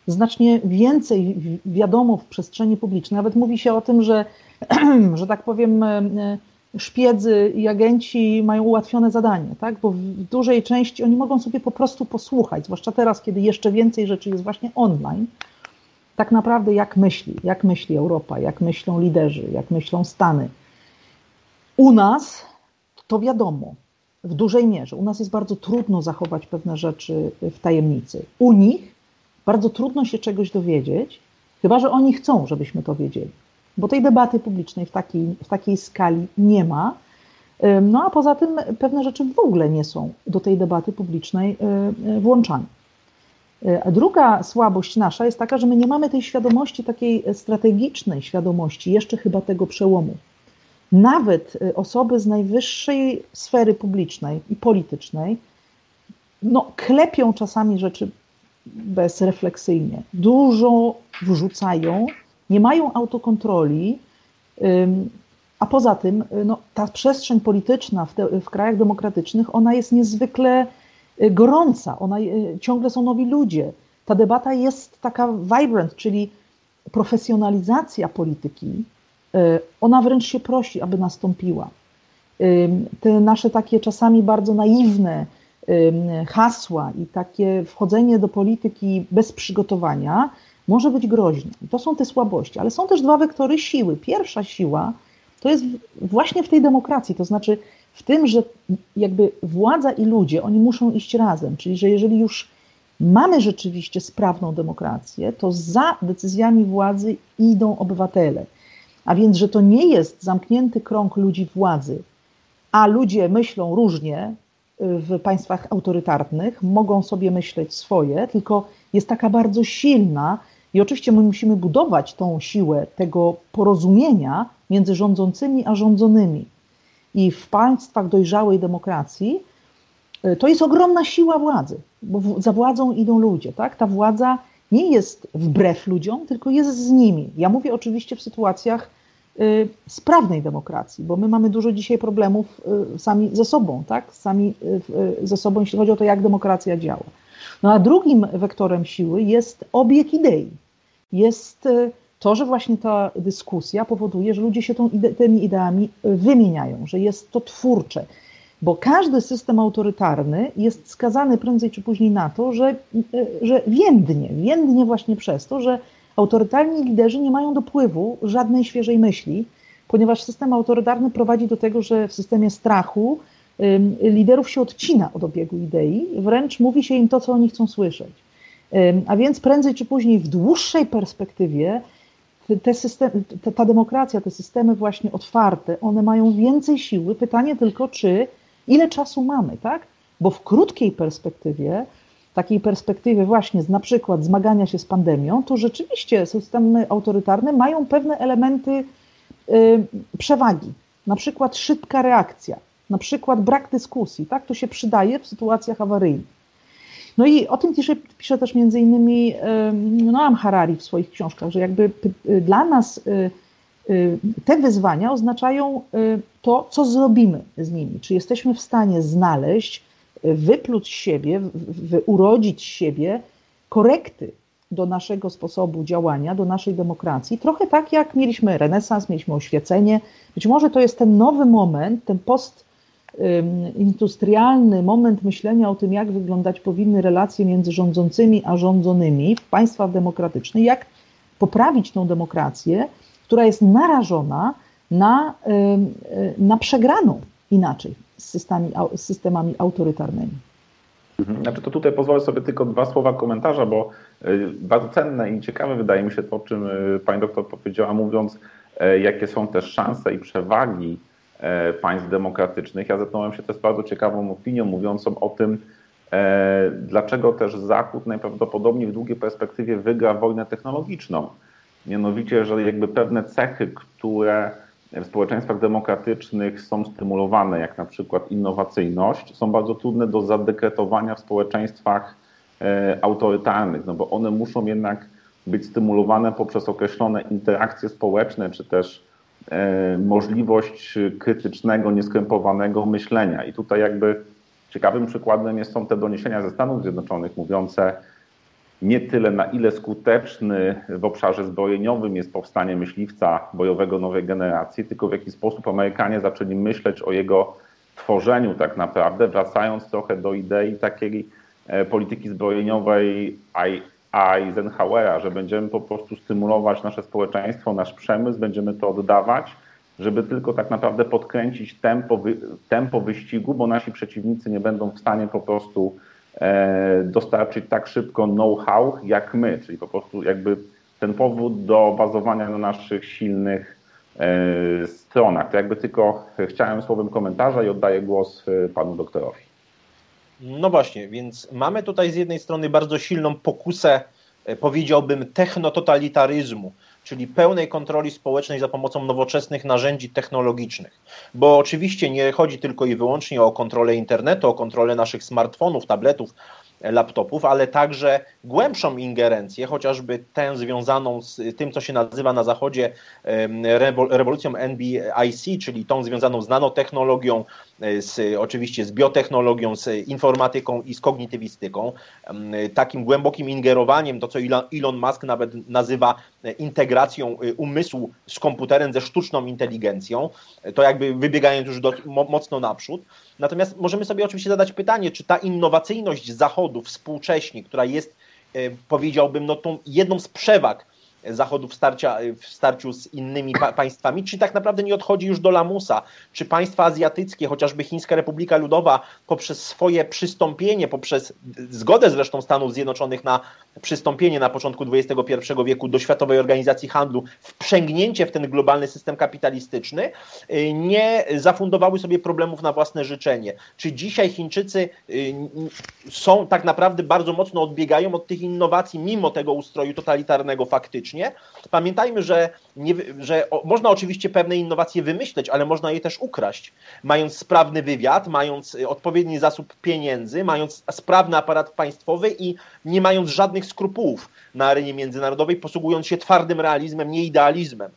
Znacznie więcej wiadomo w przestrzeni publicznej. Nawet mówi się o tym, że, że tak powiem, y, szpiedzy i agenci mają ułatwione zadanie, tak? bo w dużej części oni mogą sobie po prostu posłuchać, zwłaszcza teraz, kiedy jeszcze więcej rzeczy jest właśnie online, tak naprawdę jak myśli, jak myśli Europa, jak myślą liderzy, jak myślą Stany. U nas to wiadomo, w dużej mierze. U nas jest bardzo trudno zachować pewne rzeczy w tajemnicy. U nich bardzo trudno się czegoś dowiedzieć, chyba że oni chcą, żebyśmy to wiedzieli bo tej debaty publicznej w takiej, w takiej skali nie ma. No a poza tym pewne rzeczy w ogóle nie są do tej debaty publicznej e, e, włączane. A druga słabość nasza jest taka, że my nie mamy tej świadomości, takiej strategicznej świadomości, jeszcze chyba tego przełomu. nawet osoby z najwyższej sfery publicznej i politycznej, no, klepią czasami rzeczy bezrefleksyjnie. Dużo wrzucają, nie mają autokontroli, a poza tym no, ta przestrzeń polityczna w, te, w krajach demokratycznych, ona jest niezwykle y, gorąca, ona, y, ciągle są nowi ludzie. Ta debata jest taka vibrant, czyli profesjonalizacja polityki, y, ona wręcz się prosi, aby nastąpiła. Te nasze takie czasami bardzo naiwne hasła i takie wchodzenie do polityki bez przygotowania może być groźne. To są te słabości, ale są też dwa wektory siły. Pierwsza siła to jest właśnie w tej demokracji, to znaczy w tym, że jakby władza i ludzie, oni muszą iść razem, czyli że jeżeli już mamy rzeczywiście sprawną demokrację, to za decyzjami władzy idą obywatele. A więc, że to nie jest zamknięty krąg ludzi władzy, a ludzie myślą różnie w państwach autorytarnych, mogą sobie myśleć swoje, tylko jest taka bardzo silna i oczywiście my musimy budować tą siłę tego porozumienia między rządzącymi a rządzonymi. I w państwach dojrzałej demokracji y, to jest ogromna siła władzy, bo za władzą idą ludzie. Tak? Ta władza nie jest wbrew ludziom, tylko jest z nimi. Ja mówię oczywiście w sytuacjach sprawnej demokracji, bo my mamy dużo dzisiaj problemów y, sami ze sobą, tak? sami ze sobą, jeśli chodzi o to, jak demokracja działa. No a drugim wektorem siły jest obieg idei. Jest to, że właśnie ta dyskusja powoduje, że ludzie się tą ide tymi ideami wymieniają, że jest to twórcze. Bo każdy system autorytarny jest skazany prędzej czy później na to, że, że więdnie, więdnie właśnie przez to, że autorytarni liderzy nie mają dopływu żadnej świeżej myśli, ponieważ system autorytarny prowadzi do tego, że w systemie strachu liderów się odcina od obiegu idei, wręcz mówi się im to, co oni chcą słyszeć. A więc prędzej czy później w dłuższej perspektywie te systemy, ta demokracja, te systemy właśnie otwarte, one mają więcej siły. Pytanie tylko, czy ile czasu mamy, tak? Bo w krótkiej perspektywie, takiej perspektywie właśnie z na przykład zmagania się z pandemią, to rzeczywiście systemy autorytarne mają pewne elementy y, przewagi. Na przykład szybka reakcja, na przykład brak dyskusji, tak? To się przydaje w sytuacjach awaryjnych. No i o tym pisze, pisze też między innymi Noam Harari w swoich książkach, że jakby y, dla nas y, y, te wyzwania oznaczają to, co zrobimy z nimi. Czy jesteśmy w stanie znaleźć, wypluć siebie, urodzić siebie korekty do naszego sposobu działania, do naszej demokracji. Trochę tak jak mieliśmy renesans, mieliśmy oświecenie. Być może to jest ten nowy moment, ten post industrialny moment myślenia o tym, jak wyglądać powinny relacje między rządzącymi a rządzonymi w państwach demokratycznych, jak poprawić tą demokrację, która jest narażona na, na przegraną inaczej z systemami, systemami autorytarnymi. Mhm. Znaczy to tutaj pozwolę sobie tylko dwa słowa komentarza, bo y, bardzo cenne i ciekawe wydaje mi się to, o czym y, pani doktor powiedziała, mówiąc, y, jakie są też szanse i przewagi E, państw demokratycznych. Ja zetknąłem się też z bardzo ciekawą opinią mówiącą o tym, e, dlaczego też Zachód najprawdopodobniej w długiej perspektywie wygra wojnę technologiczną. Mianowicie, że jakby pewne cechy, które w społeczeństwach demokratycznych są stymulowane, jak na przykład innowacyjność, są bardzo trudne do zadekretowania w społeczeństwach e, autorytarnych, no bo one muszą jednak być stymulowane poprzez określone interakcje społeczne, czy też E, możliwość krytycznego, nieskrępowanego myślenia. I tutaj jakby ciekawym przykładem jest, są te doniesienia ze Stanów Zjednoczonych mówiące nie tyle na ile skuteczny w obszarze zbrojeniowym jest powstanie myśliwca bojowego nowej generacji, tylko w jaki sposób Amerykanie zaczęli myśleć o jego tworzeniu tak naprawdę, wracając trochę do idei takiej e, polityki zbrojeniowej Eisenhowera, że będziemy po prostu stymulować nasze społeczeństwo, nasz przemysł, będziemy to oddawać, żeby tylko tak naprawdę podkręcić tempo, tempo wyścigu, bo nasi przeciwnicy nie będą w stanie po prostu dostarczyć tak szybko know-how jak my, czyli po prostu jakby ten powód do bazowania na naszych silnych e, stronach. To jakby tylko chciałem słowem komentarza i oddaję głos e, panu doktorowi. No właśnie, więc mamy tutaj z jednej strony bardzo silną pokusę powiedziałbym, technototalitaryzmu, czyli pełnej kontroli społecznej za pomocą nowoczesnych narzędzi technologicznych. Bo oczywiście nie chodzi tylko i wyłącznie o kontrolę internetu, o kontrolę naszych smartfonów, tabletów, laptopów, ale także głębszą ingerencję, chociażby tę związaną z tym, co się nazywa na Zachodzie rewolucją NBIC, czyli tą związaną z nanotechnologią, e, z, oczywiście z biotechnologią, z informatyką i z kognitywistyką, takim głębokim ingerowaniem, to co Elon Musk nawet nazywa e, integracją e, umysłu z komputerem, ze sztuczną inteligencją, to jakby wybiegając już do, mocno naprzód. Natomiast możemy sobie oczywiście zadać pytanie, czy ta innowacyjność Zachodu współcześnie, która jest, powiedziałbym, no tą jedną z przewag Zachodu w, starcia, w starciu z innymi pa państwami, czy tak naprawdę nie odchodzi już do lamusa, czy państwa azjatyckie, chociażby Chińska Republika Ludowa, poprzez swoje przystąpienie, poprzez zgodę zresztą Stanów Zjednoczonych na przystąpienie na początku XXI wieku do Światowej Organizacji Handlu, wprzęgnięcie w ten globalny system kapitalistyczny, y, nie zafundowały sobie problemów na własne życzenie. Czy dzisiaj Chińczycy y, są tak naprawdę bardzo mocno odbiegają od tych innowacji, mimo tego ustroju totalitarnego faktycznie? Pamiętajmy, że, nie, że można oczywiście pewne innowacje wymyśleć, ale można je też ukraść. Mając sprawny wywiad, mając y, odpowiedni zasób pieniędzy, mając sprawny aparat państwowy i nie mając żadnych skrupułów na arenie międzynarodowej, posługując się twardym realizmem, nie idealizmem.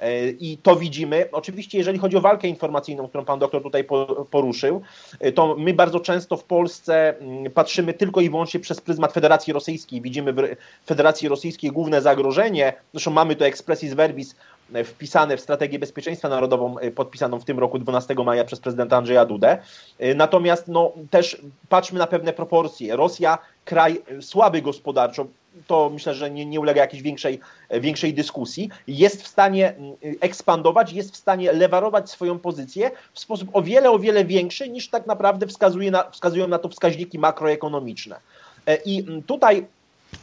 E, I to widzimy. Oczywiście, jeżeli chodzi o walkę informacyjną, którą pan doktor tutaj poruszył, e, to my bardzo często w Polsce mm, patrzymy tylko i wyłącznie przez pryzmat Federacji Rosyjskiej. Widzimy w Federacji Rosyjskiej główne zagrożenie. Zresztą mamy to expressis verbis e, wpisane w strategię bezpieczeństwa narodową podpisaną w tym roku 12 maja przez prezydenta Andrzeja Dudę. Natomiast no, też patrzmy na pewne proporcje. Rosja, kraj słaby gospodarczo, to myślę, że nie, nie ulega jakiejś większej, większej dyskusji, jest w stanie mm, ekspandować, jest w stanie lewarować swoją pozycję w sposób o wiele, o wiele większy niż tak naprawdę wskazuje na, wskazują na to wskaźniki makroekonomiczne. E, I mm, tutaj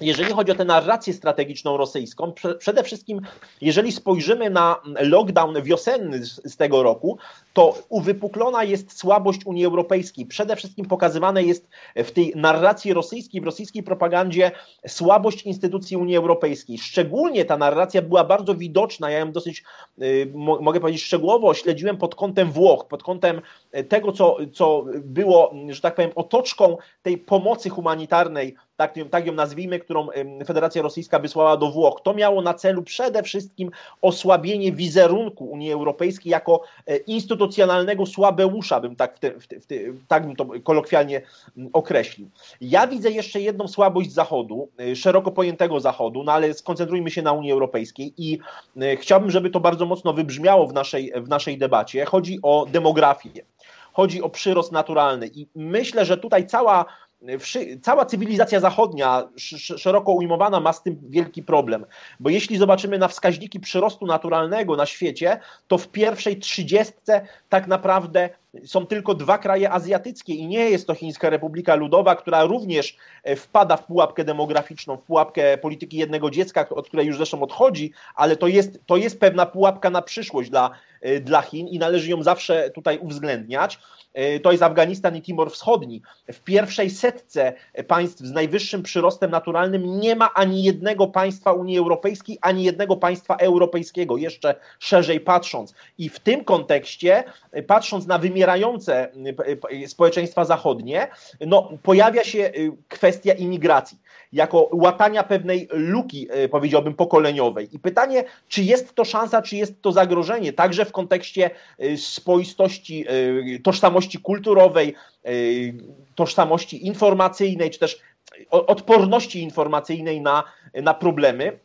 jeżeli chodzi o tę narrację strategiczną rosyjską, przede wszystkim, jeżeli spojrzymy na lockdown wiosenny z, tego roku, to uwypuklona jest słabość Unii Europejskiej. Przede wszystkim pokazywane jest w tej narracji rosyjskiej, w rosyjskiej propagandzie słabość instytucji Unii Europejskiej. Szczególnie ta narracja była bardzo widoczna, ja ją dosyć, y, mogę powiedzieć, szczegółowo śledziłem pod kątem Włoch, pod kątem tego, co, co było, że tak powiem, otoczką tej pomocy humanitarnej tak, tak ją nazwijmy, którą Federacja Rosyjska wysłała do Włoch. To miało na celu przede wszystkim osłabienie wizerunku Unii Europejskiej jako e, instytucjonalnego słabeusza, bym tak, w te, w te, w te, tak bym to kolokwialnie określił. Ja widzę jeszcze jedną słabość Zachodu, e, szeroko pojętego Zachodu, no ale skoncentrujmy się na Unii Europejskiej i e, chciałbym, żeby to bardzo mocno wybrzmiało w naszej, w naszej debacie. Chodzi o demografię chodzi o przyrost naturalny. I myślę, że tutaj cała cała cywilizacja zachodnia, szeroko ujmowana, ma z tym wielki problem. Bo jeśli zobaczymy na wskaźniki przyrostu naturalnego na świecie, to w pierwszej trzydziestce tak naprawdę są tylko dwa kraje azjatyckie i nie jest to Chińska Republika Ludowa, która również e, wpada w pułapkę demograficzną, w pułapkę polityki jednego dziecka, od której już zresztą odchodzi, ale to jest, to jest pewna pułapka na przyszłość dla, dla Chin i należy ją zawsze tutaj uwzględniać. E, to jest Afganistan i Timor Wschodni. W pierwszej setce państw z najwyższym przyrostem naturalnym nie ma ani jednego państwa Unii Europejskiej, ani jednego państwa europejskiego, jeszcze szerzej patrząc. I w tym kontekście, patrząc na wymierające społeczeństwa zachodnie, no, pojawia się kwestia imigracji, jako łatania pewnej luki, powiedziałbym, pokoleniowej. I pytanie, czy jest to szansa, czy jest to zagrożenie, także w kontekście spoistości, tożsamości kulturowej, tożsamości informacyjnej, czy też odporności informacyjnej na, na problemy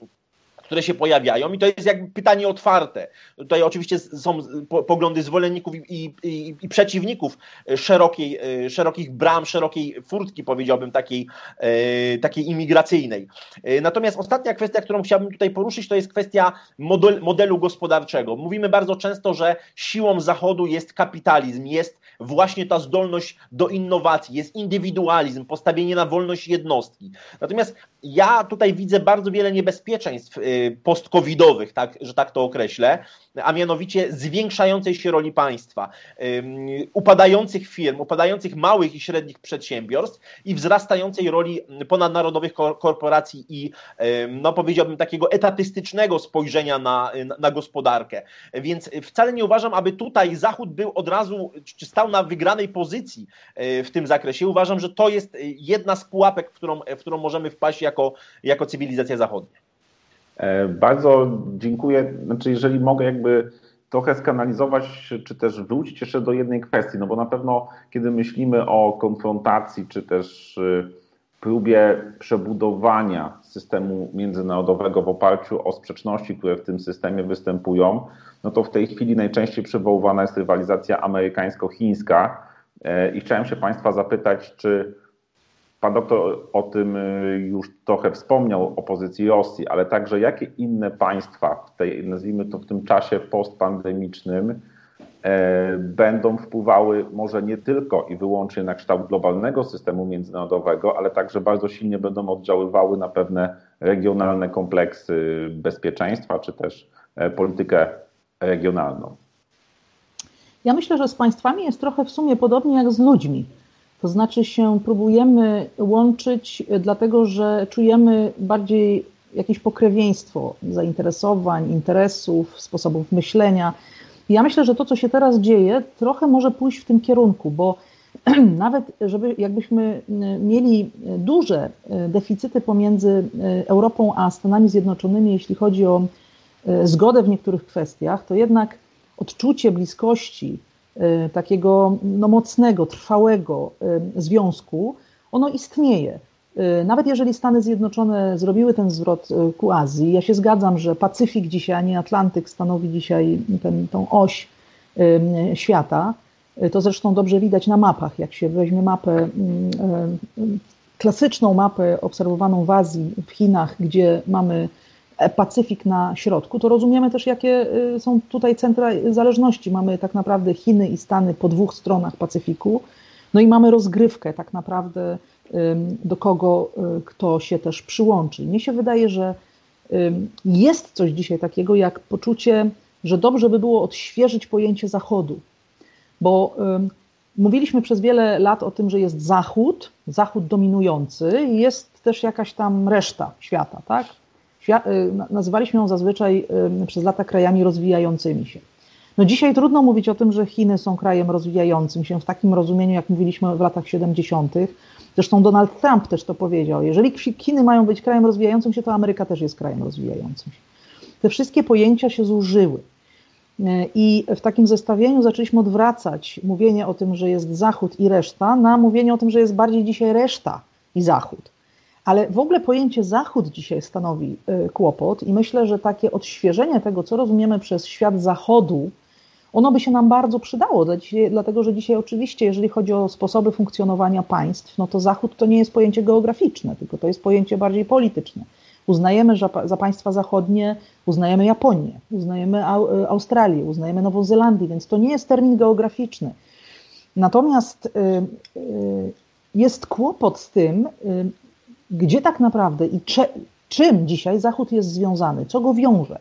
które się pojawiają i to jest jakby pytanie otwarte. Tutaj oczywiście są poglądy zwolenników i, i, i przeciwników szerokiej, e, szerokich bram, szerokiej furtki, powiedziałbym, takiej, e, takiej imigracyjnej. E, natomiast ostatnia kwestia, którą chciałbym tutaj poruszyć, to jest kwestia model, modelu gospodarczego. Mówimy bardzo często, że siłą Zachodu jest kapitalizm, jest właśnie ta zdolność do innowacji, jest indywidualizm, postawienie na wolność jednostki. Natomiast ja tutaj widzę bardzo wiele niebezpieczeństw post-covidowych, tak, że tak to określę, a mianowicie zwiększającej się roli państwa, upadających firm, upadających małych i średnich przedsiębiorstw i wzrastającej roli ponadnarodowych korporacji i no powiedziałbym takiego etatystycznego spojrzenia na, na gospodarkę. Więc wcale nie uważam, aby tutaj Zachód był od razu, czy stał na wygranej pozycji e, w tym zakresie. Uważam, że to jest jedna z pułapek, w którą, w którą możemy wpaść jako, jako cywilizacja zachodnia. E, bardzo dziękuję. Znaczy, jeżeli mogę jakby trochę skanalizować, czy też wrócić jeszcze do jednej kwestii, no bo na pewno kiedy myślimy o konfrontacji, czy też y, próbie przebudowania systemu międzynarodowego w oparciu o sprzeczności, które w tym systemie występują, no to w tej chwili najczęściej przywoływana jest rywalizacja amerykańsko-chińska. E, I chciałem się Państwa zapytać, czy Pan doktor o tym y, już trochę wspomniał, o pozycji Rosji, ale także jakie inne państwa w tej, nazwijmy to w tym czasie postpandemicznym, e, będą wpływały może nie tylko i wyłącznie na kształt globalnego systemu międzynarodowego, ale także bardzo silnie będą oddziaływały na pewne regionalne kompleksy bezpieczeństwa czy też e, politykę regionalną. Ja myślę, że z państwami jest trochę w sumie podobnie jak z ludźmi. To znaczy się próbujemy łączyć, dlatego że czujemy bardziej jakieś pokrewieństwo zainteresowań, interesów, sposobów myślenia. ja myślę, że to, co się teraz dzieje, trochę może pójść w tym kierunku, bo nawet żeby jakbyśmy mieli duże deficyty pomiędzy Europą a Stanami Zjednoczonymi, jeśli chodzi o zgodę w niektórych kwestiach, to jednak odczucie bliskości, takiego no, mocnego, trwałego y, związku, ono istnieje. Y, nawet jeżeli Stany Zjednoczone zrobiły ten zwrot ku Azji, ja się zgadzam, że Pacyfik dzisiaj, a nie Atlantyk stanowi dzisiaj ten, tą oś świata. To zresztą dobrze widać na mapach. Jak się weźmie mapę, klasyczną mapę obserwowaną w Azji, w Chinach, gdzie mamy Pacyfik na środku, to rozumiemy też, jakie y, są tutaj centra zależności. Mamy tak naprawdę Chiny i Stany po dwóch stronach Pacyfiku, no i mamy rozgrywkę tak naprawdę, do kogo y, kto się też przyłączy. Mnie się wydaje, że jest coś dzisiaj takiego jak poczucie, że dobrze by było odświeżyć pojęcie Zachodu, bo mówiliśmy przez wiele lat o tym, że jest Zachód, Zachód dominujący i jest też jakaś tam reszta świata, tak? Y, nazywaliśmy ją zazwyczaj y, przez lata krajami rozwijającymi się. No dzisiaj trudno mówić o tym, że Chiny są krajem rozwijającym się w takim rozumieniu, jak mówiliśmy w latach 70. Zresztą Donald Trump też to powiedział. Jeżeli Chiny mają być krajem rozwijającym się, to Ameryka też jest krajem rozwijającym się. Te wszystkie pojęcia się zużyły. Y, I w takim zestawieniu zaczęliśmy odwracać mówienie o tym, że jest Zachód i reszta, na mówienie o tym, że jest bardziej dzisiaj reszta i Zachód. Ale w ogóle pojęcie Zachód dzisiaj stanowi y, kłopot i myślę, że takie odświeżenie tego, co rozumiemy przez świat Zachodu, ono by się nam bardzo przydało, dlatego że dzisiaj oczywiście, jeżeli chodzi o sposoby funkcjonowania państw, no to Zachód to nie jest pojęcie geograficzne, tylko to jest pojęcie bardziej polityczne. Uznajemy za państwa zachodnie, uznajemy Japonię, uznajemy y, Australię, uznajemy Nową Zelandię, więc to nie jest termin geograficzny. Natomiast y, jest kłopot z tym, gdzie tak naprawdę i cze, czym dzisiaj Zachód jest związany, co go wiąże.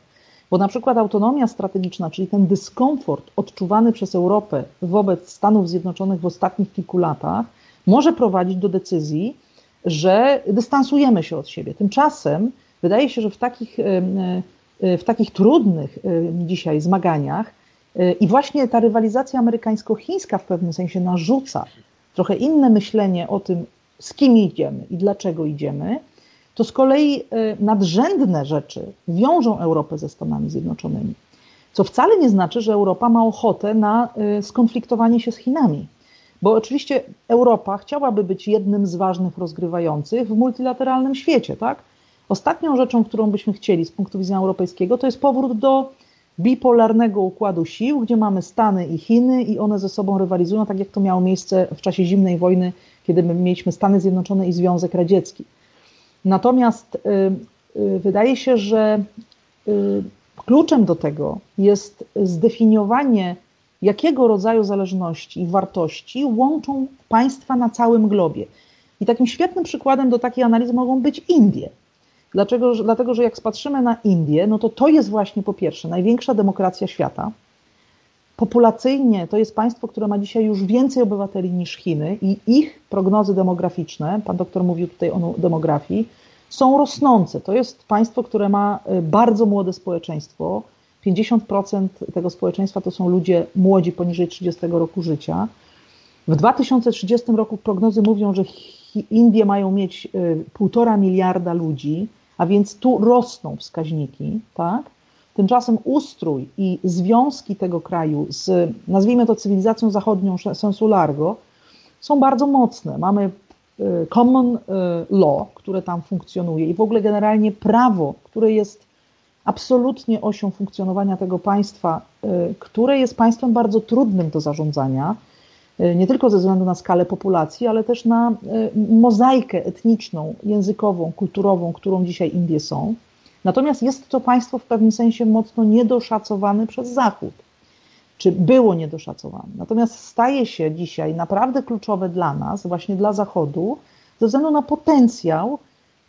Bo na przykład autonomia strategiczna, czyli ten dyskomfort odczuwany przez Europę wobec Stanów Zjednoczonych w ostatnich kilku latach, może prowadzić do decyzji, że dystansujemy się od siebie. Tymczasem wydaje się, że w takich, w takich trudnych dzisiaj zmaganiach i właśnie ta rywalizacja amerykańsko-chińska w pewnym sensie narzuca trochę inne myślenie o tym, z kim idziemy i dlaczego idziemy, to z kolei e, nadrzędne rzeczy wiążą Europę ze Stanami Zjednoczonymi. Co wcale nie znaczy, że Europa ma ochotę na e, skonfliktowanie się z Chinami. Bo oczywiście Europa chciałaby być jednym z ważnych rozgrywających w multilateralnym świecie, tak? Ostatnią rzeczą, którą byśmy chcieli z punktu widzenia europejskiego, to jest powrót do bipolarnego układu sił, gdzie mamy Stany i Chiny i one ze sobą rywalizują, tak jak to miało miejsce w czasie zimnej wojny kiedy my mieliśmy Stany Zjednoczone i Związek Radziecki. Natomiast y, y, wydaje się, że y, kluczem do tego jest zdefiniowanie, jakiego rodzaju zależności i wartości łączą państwa na całym globie. I takim świetnym przykładem do takiej analizy mogą być Indie. Dlaczego? Dlatego, że jak spatrzymy na Indię, no to to jest właśnie po pierwsze największa demokracja świata. Populacyjnie to jest państwo, które ma dzisiaj już więcej obywateli niż Chiny i ich prognozy demograficzne, pan doktor mówił tutaj o demografii, są rosnące. To jest państwo, które ma y, bardzo młode społeczeństwo. 50% tego społeczeństwa to są ludzie młodzi poniżej 30 roku życia. W 2030 roku prognozy mówią, że Indie mają mieć y, półtora miliarda ludzi, a więc tu rosną wskaźniki, tak? Tymczasem ustrój i związki tego kraju z, nazwijmy to cywilizacją zachodnią sensu largo, są bardzo mocne. Mamy y, common y, law, które tam funkcjonuje i w ogóle generalnie prawo, które jest absolutnie osią funkcjonowania tego państwa, które jest państwem bardzo trudnym do zarządzania, nie tylko ze względu na skalę populacji, ale też na mozaikę etniczną, językową, kulturową, którą dzisiaj Indie są. Natomiast jest to państwo w pewnym sensie mocno niedoszacowane przez Zachód, czy było niedoszacowane. Natomiast staje się dzisiaj naprawdę kluczowe dla nas, właśnie dla Zachodu, ze względu na potencjał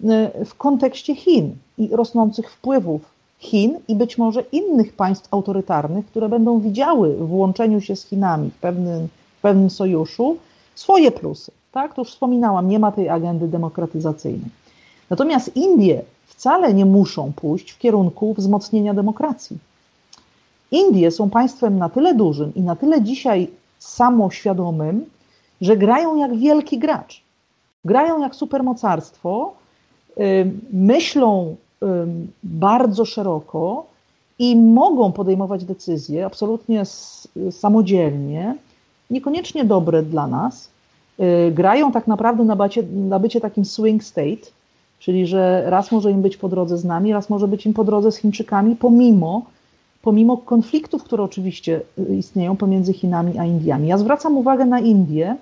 e, w kontekście Chin i rosnących wpływów Chin i być może innych państw autorytarnych, które będą widziały w łączeniu się z Chinami w pewnym pewnym sojuszu swoje plusy. Tak? To już wspominałam, nie ma tej agendy demokratyzacyjnej. Natomiast Indie wcale nie muszą pójść w kierunku wzmocnienia demokracji. Indie są państwem na tyle dużym i na tyle dzisiaj samoświadomym, że grają jak wielki gracz. Grają jak supermocarstwo, myślą bardzo szeroko i mogą podejmować decyzje absolutnie samodzielnie, niekoniecznie dobre dla nas. Y, grają tak naprawdę na, bacie, na bycie takim swing state, czyli że raz może im być po drodze z nami, raz może być im po drodze z Chińczykami, pomimo, pomimo konfliktów, które oczywiście y, istnieją pomiędzy Chinami a Indiami. Ja zwracam uwagę na Indię,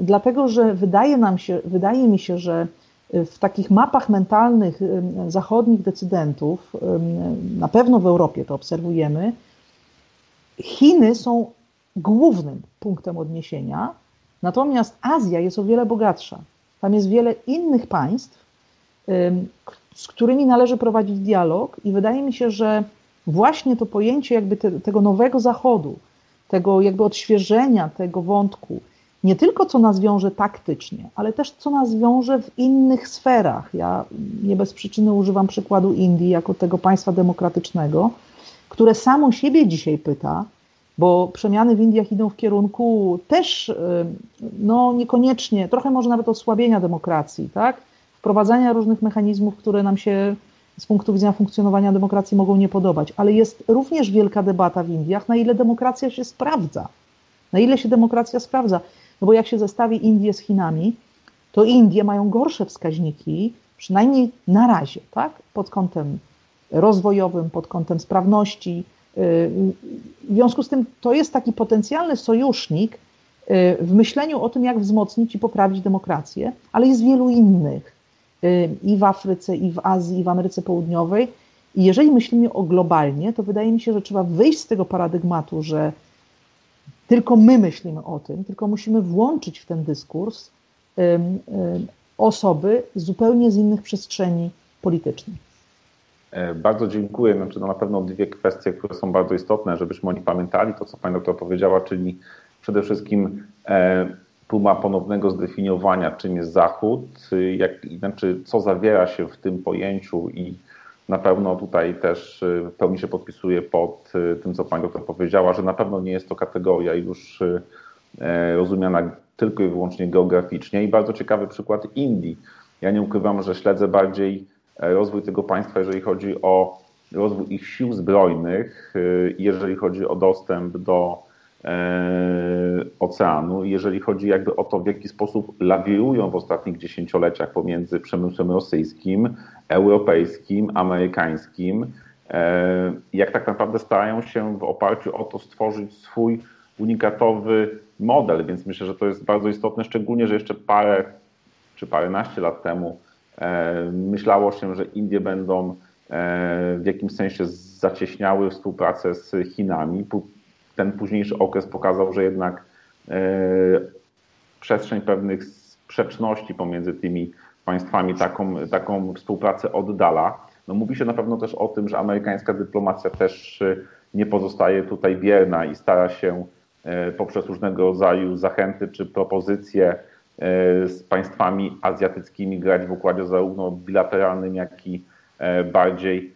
dlatego że wydaje nam się, wydaje mi się, że y, w takich mapach mentalnych zachodnich decydentów, na pewno w Europie to obserwujemy, Chiny są głównym punktem odniesienia, natomiast Azja jest o wiele bogatsza. Tam jest wiele innych państw, z którymi należy prowadzić dialog, i wydaje mi się, że właśnie to pojęcie jakby te, tego nowego zachodu, tego jakby odświeżenia tego wątku, nie tylko co nas wiąże taktycznie, ale też co nas wiąże w innych sferach. Ja nie bez przyczyny używam przykładu Indii jako tego państwa demokratycznego, które samo siebie dzisiaj pyta, bo przemiany w Indiach idą w kierunku też, y, no niekoniecznie, trochę może nawet osłabienia demokracji, tak? Wprowadzania różnych mechanizmów, które nam się z punktu widzenia funkcjonowania demokracji mogą nie podobać, ale jest również wielka debata w Indiach, na ile demokracja się sprawdza. Na ile się demokracja sprawdza. No bo jak się zestawi Indie z Chinami, to Indie mają gorsze wskaźniki, przynajmniej na razie, tak? Pod kątem rozwojowym, pod kątem sprawności, w związku z tym to jest taki potencjalny sojusznik y, w myśleniu o tym, jak wzmocnić i poprawić demokrację, ale jest wielu innych y, i w Afryce, i w Azji, i w Ameryce Południowej. I jeżeli myślimy o globalnie, to wydaje mi się, że trzeba wyjść z tego paradygmatu, że tylko my myślimy o tym, tylko musimy włączyć w ten dyskurs osoby zupełnie z innych przestrzeni politycznych. E, bardzo dziękuję. Znaczy, no na pewno dwie kwestie, które są bardzo istotne, żebyśmy oni pamiętali to, co Pani doktor powiedziała, czyli przede wszystkim e, próba ponownego zdefiniowania, czym jest Zachód, jak, znaczy, co zawiera się w tym pojęciu i na pewno tutaj też e, w pełni się podpisuję pod tym, co Pani doktor powiedziała, że na pewno nie jest to kategoria już rozumiana tylko i wyłącznie geograficznie i bardzo ciekawy przykład Indii. Ja nie ukrywam, że śledzę bardziej rozwój tego państwa, jeżeli chodzi o rozwój ich sił zbrojnych, e, jeżeli chodzi o dostęp do e, oceanu, jeżeli chodzi jakby o to, w jaki sposób lawirują w ostatnich dziesięcioleciach pomiędzy przemysłem rosyjskim, europejskim, amerykańskim, jak tak naprawdę starają się w oparciu o to stworzyć swój unikatowy model, więc myślę, że to jest bardzo istotne, szczególnie, że jeszcze parę czy paręnaście lat temu E, myślało się, że Indie będą e, w jakimś sensie zacieśniały współpracę z Chinami. Ten późniejszy okres pokazał, że jednak e, przestrzeń pewnych sprzeczności pomiędzy tymi państwami taką, taką współpracę oddala. No mówi się na pewno też o tym, że amerykańska dyplomacja też nie pozostaje tutaj bierna i stara się poprzez różnego rodzaju zachęty czy propozycje z państwami azjatyckimi grać w układzie zarówno bilateralnym, jak i bardziej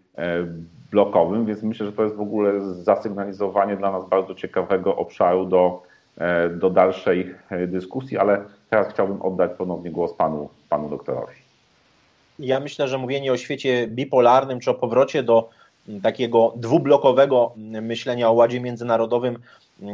blokowym, więc myślę, że to jest w ogóle zasygnalizowanie dla nas bardzo ciekawego obszaru do, e, do dalszej e, dyskusji, ale teraz chciałbym oddać ponownie głos panu, panu doktorowi. Ja myślę, że mówienie o świecie bipolarnym czy o powrocie do takiego dwublokowego myślenia o ładzie międzynarodowym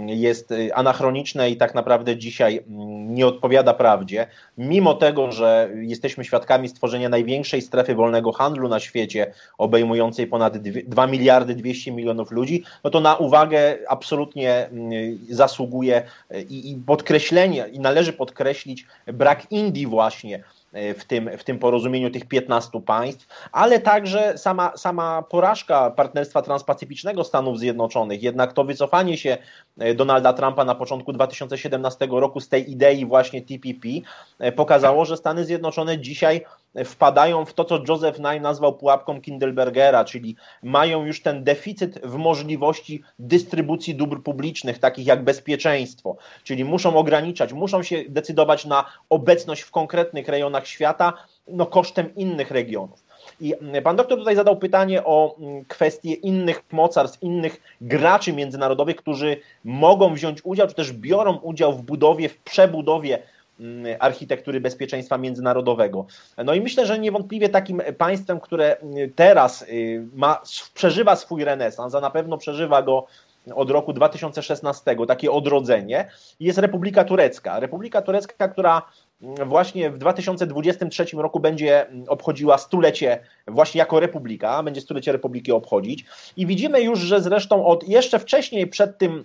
jest y, anachroniczne i tak naprawdę dzisiaj mm, nie odpowiada prawdzie. Mimo tego, że jesteśmy świadkami stworzenia największej strefy wolnego handlu na świecie, obejmującej ponad 2 miliardy 200 milionów ludzi, no to na uwagę absolutnie mm, zasługuje y, i podkreślenie, i należy podkreślić brak Indii właśnie w tym, w tym porozumieniu tych 15 państw, ale także sama, sama porażka partnerstwa transpacyficznego Stanów Zjednoczonych. Jednak to wycofanie się e, Donalda Trumpa na początku 2017 roku z tej idei właśnie TPP e, pokazało, że Stany Zjednoczone dzisiaj wpadają w to, co Joseph Nye nazwał pułapką Kindlebergera, czyli mają już ten deficyt w możliwości dystrybucji dóbr publicznych, takich jak bezpieczeństwo, czyli muszą ograniczać, muszą się decydować na obecność w konkretnych rejonach świata no, kosztem innych regionów. I pan doktor tutaj zadał pytanie o mm, kwestie innych mocarstw, innych graczy międzynarodowych, którzy mogą wziąć udział, czy też biorą udział w budowie, w przebudowie Mm, architektury bezpieczeństwa międzynarodowego. No i myślę, że niewątpliwie takim państwem, które mm, teraz y, ma, przeżywa swój renesans, a na pewno przeżywa go od roku 2016, takie odrodzenie, jest Republika Turecka. Republika Turecka, która mm, właśnie w 2023 roku będzie obchodziła stulecie właśnie jako republika, będzie stulecie republiki obchodzić i widzimy już, że zresztą od jeszcze wcześniej przed tym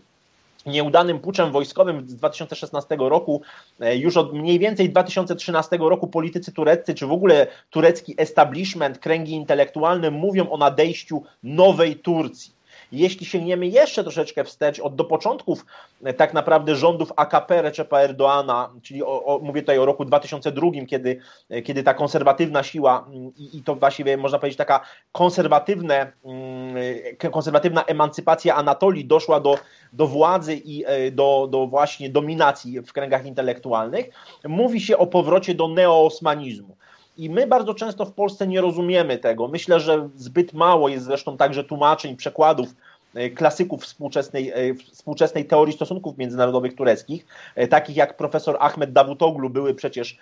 nieudanym puczem wojskowym z 2016 roku, e, już od mniej więcej 2013 roku politycy tureccy, czy w ogóle turecki establishment, kręgi intelektualne mówią o nadejściu nowej Turcji. Jeśli sięgniemy jeszcze troszeczkę wstecz od do początków e, tak naprawdę rządów AKP Recepa Erdoana, czyli o, o, mówię tutaj o roku 2002, kiedy, e, kiedy ta konserwatywna siła mm, i, i to właściwie można powiedzieć taka konserwatywne, mm, e, konserwatywna emancypacja Anatolii doszła do, do władzy i do, do właśnie dominacji w kręgach intelektualnych, mówi się o powrocie do neoosmanizmu. I my bardzo często w Polsce nie rozumiemy tego. Myślę, że zbyt mało jest zresztą także tłumaczeń, przekładów e, klasyków współczesnej, e, współczesnej teorii stosunków międzynarodowych tureckich, e, takich jak profesor Ahmed Davutoglu, były przecież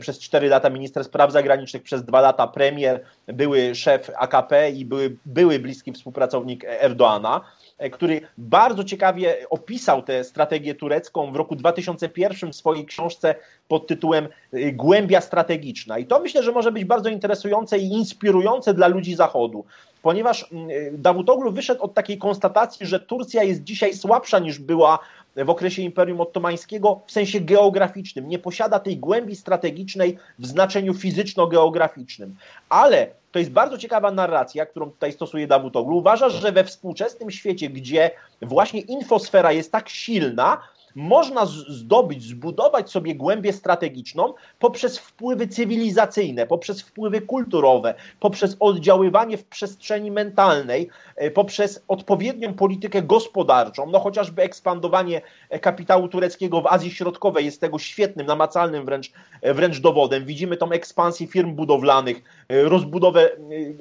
przez 4 lata minister spraw zagranicznych, przez 2 lata premier, były szef AKP i były, były bliski współpracownik Erdoana. E, który bardzo ciekawie opisał tę strategię turecką w roku 2001 w swojej książce pod tytułem e, Głębia strategiczna. I to myślę, że może być bardzo interesujące i inspirujące dla ludzi Zachodu, ponieważ e, Dawutoglu wyszedł od takiej konstatacji, że Turcja jest dzisiaj słabsza niż była w okresie Imperium Ottomańskiego w sensie geograficznym. Nie posiada tej głębi strategicznej w znaczeniu fizyczno-geograficznym. Ale to jest bardzo ciekawa narracja, którą tutaj stosuje Davutoglu. Uważa, że we współczesnym świecie, gdzie właśnie infosfera jest tak silna, można zdobyć, zbudować sobie głębię strategiczną poprzez wpływy cywilizacyjne, poprzez wpływy kulturowe, poprzez oddziaływanie w przestrzeni mentalnej, e, poprzez odpowiednią politykę gospodarczą, no chociażby ekspandowanie e, kapitału tureckiego w Azji Środkowej jest tego świetnym, namacalnym wręcz, e, wręcz dowodem. Widzimy tą ekspansję firm budowlanych, rozbudowę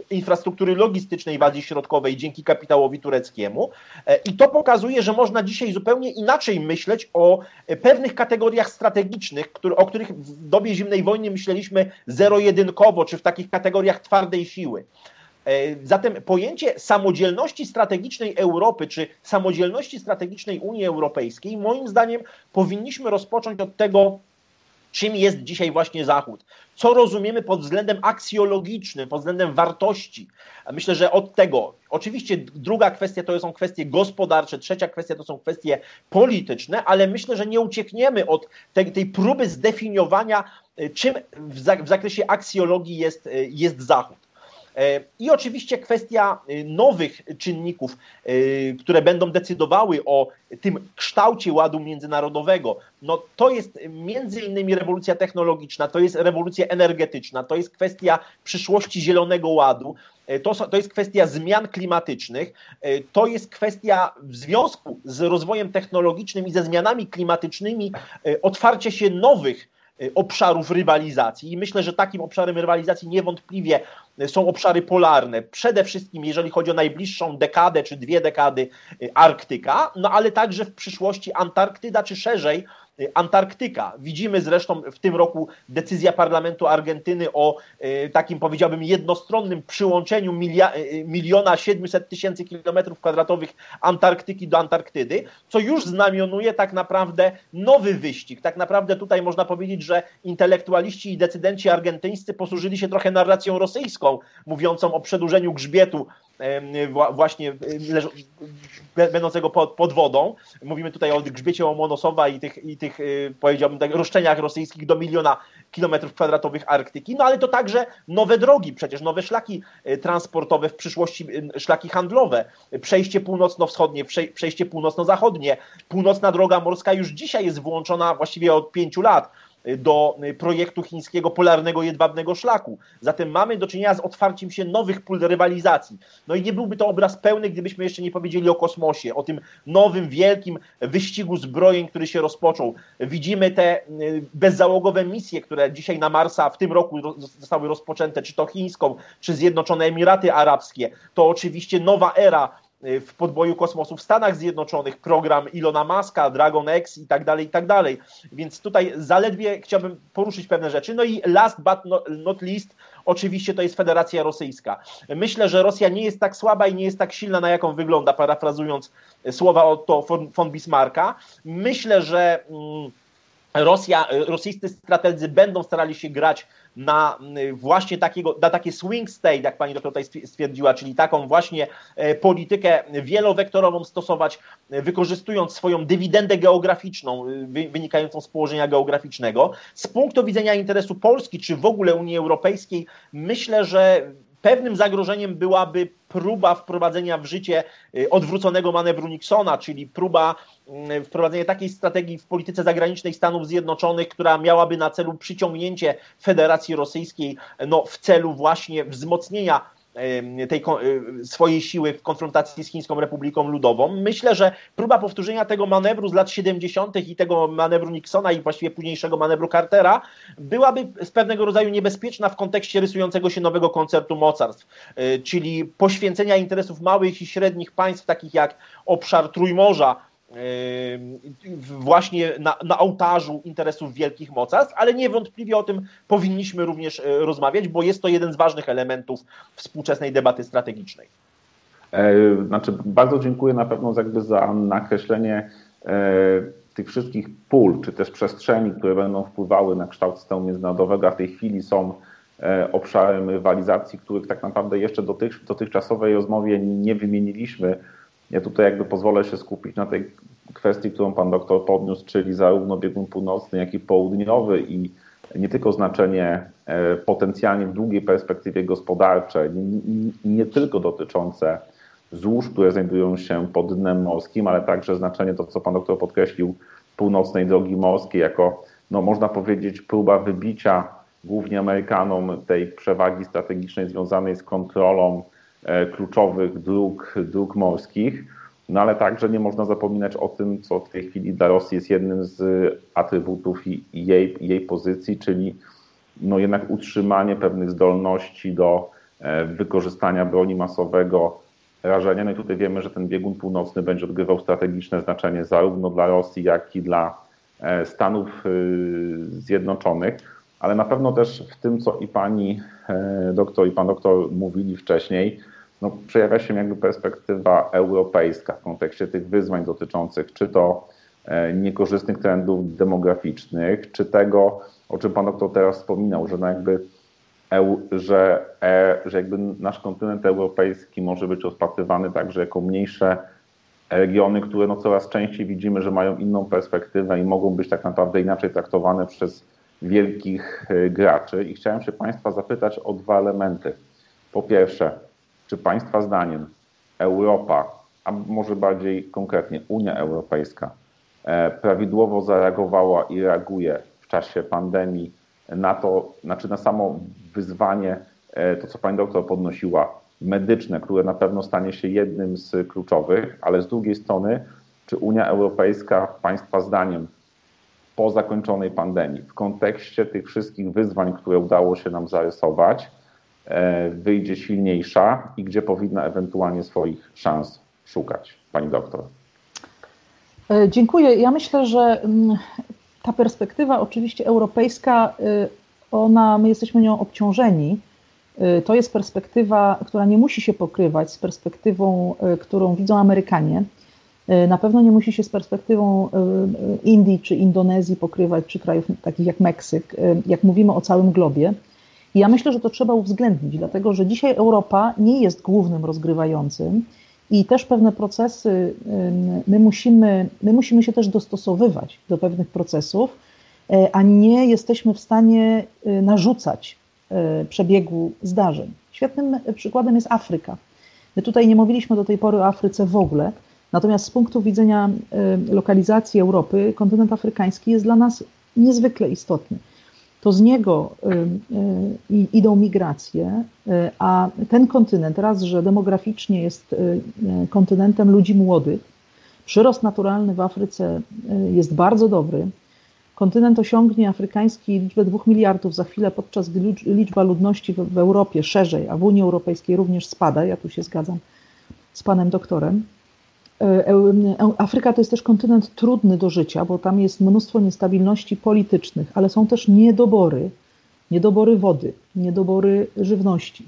infrastruktury logistycznej w Azji Środkowej dzięki kapitałowi tureckiemu i to pokazuje, że można dzisiaj zupełnie inaczej myśleć o pewnych kategoriach strategicznych, o których w dobie zimnej wojny myśleliśmy zero-jedynkowo, czy w takich kategoriach twardej siły. E, zatem pojęcie samodzielności strategicznej Europy, czy samodzielności strategicznej Unii Europejskiej, moim zdaniem powinniśmy rozpocząć od tego, czym jest dzisiaj właśnie Zachód. Co rozumiemy pod względem aksjologicznym, pod względem wartości. Myślę, że od tego, oczywiście druga kwestia to są kwestie gospodarcze, trzecia kwestia to są kwestie polityczne, ale myślę, że nie uciekniemy od tej, tej próby zdefiniowania, y, czym w, zakresie aksjologii jest, y, jest Zachód. I oczywiście kwestia nowych czynników, które będą decydowały o tym kształcie ładu międzynarodowego. No to jest między innymi rewolucja technologiczna, to jest rewolucja energetyczna, to jest kwestia przyszłości zielonego ładu, to, to jest kwestia zmian klimatycznych, to jest kwestia w związku z rozwojem technologicznym i ze zmianami klimatycznymi otwarcia się nowych Y, obszarów rywalizacji. I myślę, że takim obszarem rywalizacji niewątpliwie są obszary polarne. Przede wszystkim, jeżeli chodzi o najbliższą dekadę czy dwie dekady, y, Arktyka, no ale także w przyszłości Antarktyda, czy szerzej Y, Antarktyka. Widzimy zresztą w tym roku decyzja parlamentu Argentyny o y, takim powiedziałbym jednostronnym przyłączeniu y, miliona siedmiuset tysięcy kilometrów kwadratowych Antarktyki do Antarktydy, co już znamionuje tak naprawdę nowy wyścig. Tak naprawdę tutaj można powiedzieć, że intelektualiści i decydenci argentyńscy posłużyli się trochę narracją rosyjską, mówiącą o przedłużeniu grzbietu właśnie będącego pod, pod, wodą. Mówimy tutaj o grzbiecie Łomonosowa i tych, i tych y, powiedziałbym tak, roszczeniach rosyjskich do miliona kilometrów kwadratowych Arktyki, no ale to także nowe drogi, przecież nowe szlaki y, transportowe, w przyszłości y, szlaki handlowe, przejście północno-wschodnie, przejście północno-zachodnie, północna droga morska już dzisiaj jest włączona właściwie od pięciu lat do projektu chińskiego polarnego jedwabnego szlaku. Zatem mamy do czynienia z otwarciem się nowych pól rywalizacji. No i nie byłby to obraz pełny, gdybyśmy jeszcze nie powiedzieli o kosmosie, o tym nowym, wielkim wyścigu zbrojeń, który się rozpoczął. Widzimy te y, bezzałogowe misje, które dzisiaj na Marsa w tym roku zostały rozpoczęte, czy to chińską, czy Zjednoczone Emiraty Arabskie. To oczywiście nowa era w podboju kosmosu w Stanach Zjednoczonych, program Ilona Muska, Dragon X i tak dalej, i tak dalej. Więc tutaj zaledwie chciałbym poruszyć pewne rzeczy. No i last but not least, oczywiście to jest Federacja Rosyjska. Myślę, że Rosja nie jest tak słaba i nie jest tak silna, na jaką wygląda, parafrazując słowa Otto von Bismarcka. Myślę, że mm, Rosja, rosyjscy strategzy będą starali się grać na właśnie takiego, na takie swing state, jak pani doktor tutaj stwierdziła, czyli taką właśnie e, politykę wielowektorową stosować, e, wykorzystując swoją dywidendę geograficzną y, wynikającą z położenia geograficznego. Z punktu widzenia interesu Polski, czy w ogóle Unii Europejskiej, myślę, że Pewnym zagrożeniem byłaby próba wprowadzenia w życie y, odwróconego manewru Nixona, czyli próba mm, wprowadzenia takiej strategii w polityce zagranicznej Stanów Zjednoczonych, która miałaby na celu przyciągnięcie Federacji Rosyjskiej no, w celu właśnie wzmocnienia tej y, swojej siły w konfrontacji z Chińską Republiką Ludową. Myślę, że próba powtórzenia tego manewru z lat 70. i tego manewru Nixona i właściwie późniejszego manewru Cartera byłaby z pewnego rodzaju niebezpieczna w kontekście rysującego się nowego koncertu mocarstw, y, czyli poświęcenia interesów małych i średnich państw, takich jak obszar Trójmorza, właśnie na, na ołtarzu interesów wielkich mocarstw, ale niewątpliwie o tym powinniśmy również e, rozmawiać, bo jest to jeden z ważnych elementów współczesnej debaty strategicznej. E, znaczy, bardzo dziękuję na pewno jakby za nakreślenie e, tych wszystkich pól, czy też przestrzeni, które będą wpływały na kształt systemu międzynarodowego, a w tej chwili są obszarem rywalizacji, których tak naprawdę jeszcze dotychczasowej rozmowie nie wymieniliśmy ja tutaj jakby pozwolę się skupić na tej kwestii, którą pan doktor podniósł, czyli zarówno biegun północny, jak i południowy i nie tylko znaczenie e, potencjalnie w długiej perspektywie gospodarczej, nie, tylko dotyczące złóż, które znajdują się pod dnem morskim, ale także znaczenie, to co pan doktor podkreślił, północnej drogi morskiej, jako, no można powiedzieć, próba wybicia głównie Amerykanom tej przewagi strategicznej związanej z kontrolą kluczowych dróg, dróg morskich. No ale także nie można zapominać o tym, co w tej chwili dla Rosji jest jednym z atrybutów jej, jej pozycji, czyli no jednak utrzymanie pewnych zdolności do e, wykorzystania broni masowego, rażenia. No i tutaj wiemy, że ten biegun północny będzie odgrywał strategiczne znaczenie zarówno dla Rosji, jak i dla e, Stanów Zjednoczonych, ale na pewno też w tym, co i pani doktor, i pan doktor mówili wcześniej, no, przejawia się jakby perspektywa europejska w kontekście tych wyzwań dotyczących czy to e, niekorzystnych trendów demograficznych, czy tego, o czym Pan doktor teraz wspominał, że no jakby, że, e, że jakby nasz kontynent europejski może być rozpatrywany także jako mniejsze regiony, które no coraz częściej widzimy, że mają inną perspektywę i mogą być tak naprawdę inaczej traktowane przez wielkich e, graczy. I chciałem się Państwa zapytać o dwa elementy. Po pierwsze, czy Państwa zdaniem Europa, a może bardziej konkretnie Unia Europejska, e, prawidłowo zareagowała i reaguje w czasie pandemii na to, znaczy na samo wyzwanie, e, to co Pani doktor podnosiła, medyczne, które na pewno stanie się jednym z kluczowych, ale z drugiej strony, czy Unia Europejska Państwa zdaniem po zakończonej pandemii, w kontekście tych wszystkich wyzwań, które udało się nam zarysować, wyjdzie silniejsza i gdzie powinna ewentualnie swoich szans szukać, pani doktor? E, dziękuję. Ja myślę, że mm, ta perspektywa oczywiście europejska, e, ona, my jesteśmy nią obciążeni. To jest perspektywa, która nie musi się pokrywać z perspektywą, którą widzą Amerykanie. E, na pewno nie musi się z perspektywą e, e, Indii czy Indonezji pokrywać, czy krajów takich jak Meksyk, jak mówimy o całym globie. I ja myślę, że to trzeba uwzględnić, dlatego że dzisiaj Europa nie jest głównym rozgrywającym i też pewne procesy, my musimy, my musimy się też dostosowywać do pewnych procesów, a nie jesteśmy w stanie narzucać przebiegu zdarzeń. Świetnym przykładem jest Afryka. My tutaj nie mówiliśmy do tej pory o Afryce w ogóle, Natomiast z punktu widzenia y, lokalizacji Europy, kontynent afrykański jest dla nas niezwykle istotny. To z niego y, y, idą migracje, a ten kontynent, raz, że demograficznie jest kontynentem ludzi młodych, przyrost naturalny w Afryce jest bardzo dobry. Kontynent osiągnie afrykański liczbę 2 miliardów za chwilę, podczas gdy liczba ludności w Europie szerzej, a w Unii Europejskiej również spada. Ja tu się zgadzam z panem doktorem. E, e, Afryka to jest też kontynent trudny do życia, bo tam jest mnóstwo niestabilności politycznych, ale są też niedobory, niedobory wody, niedobory żywności.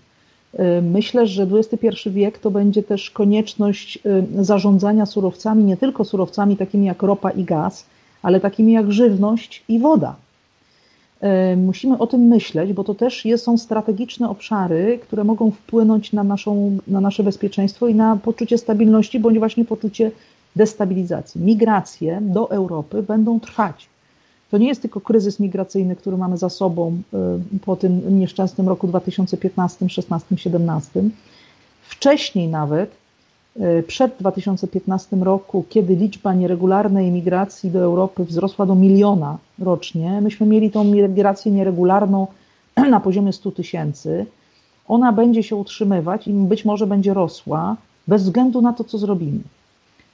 E, myślę, że XXI wiek to będzie też konieczność zarządzania surowcami, nie tylko surowcami takimi jak ropa i gaz, ale takimi jak żywność i woda. E, musimy o tym myśleć, bo to też są strategiczne obszary, które mogą wpłynąć na, naszą, na nasze bezpieczeństwo i na poczucie stabilności, bądź właśnie poczucie destabilizacji. Migracje do Europy będą trwać. To nie jest tylko kryzys migracyjny, który mamy za sobą e, po tym nieszczęsnym roku 2015, 16, 17. Wcześniej nawet przed 2015 roku, kiedy liczba nieregularnej migracji do Europy wzrosła do miliona rocznie, myśmy mieli tą migrację nieregularną na poziomie 100 tysięcy. Ona będzie się utrzymywać i być może będzie rosła bez względu na to, co zrobimy.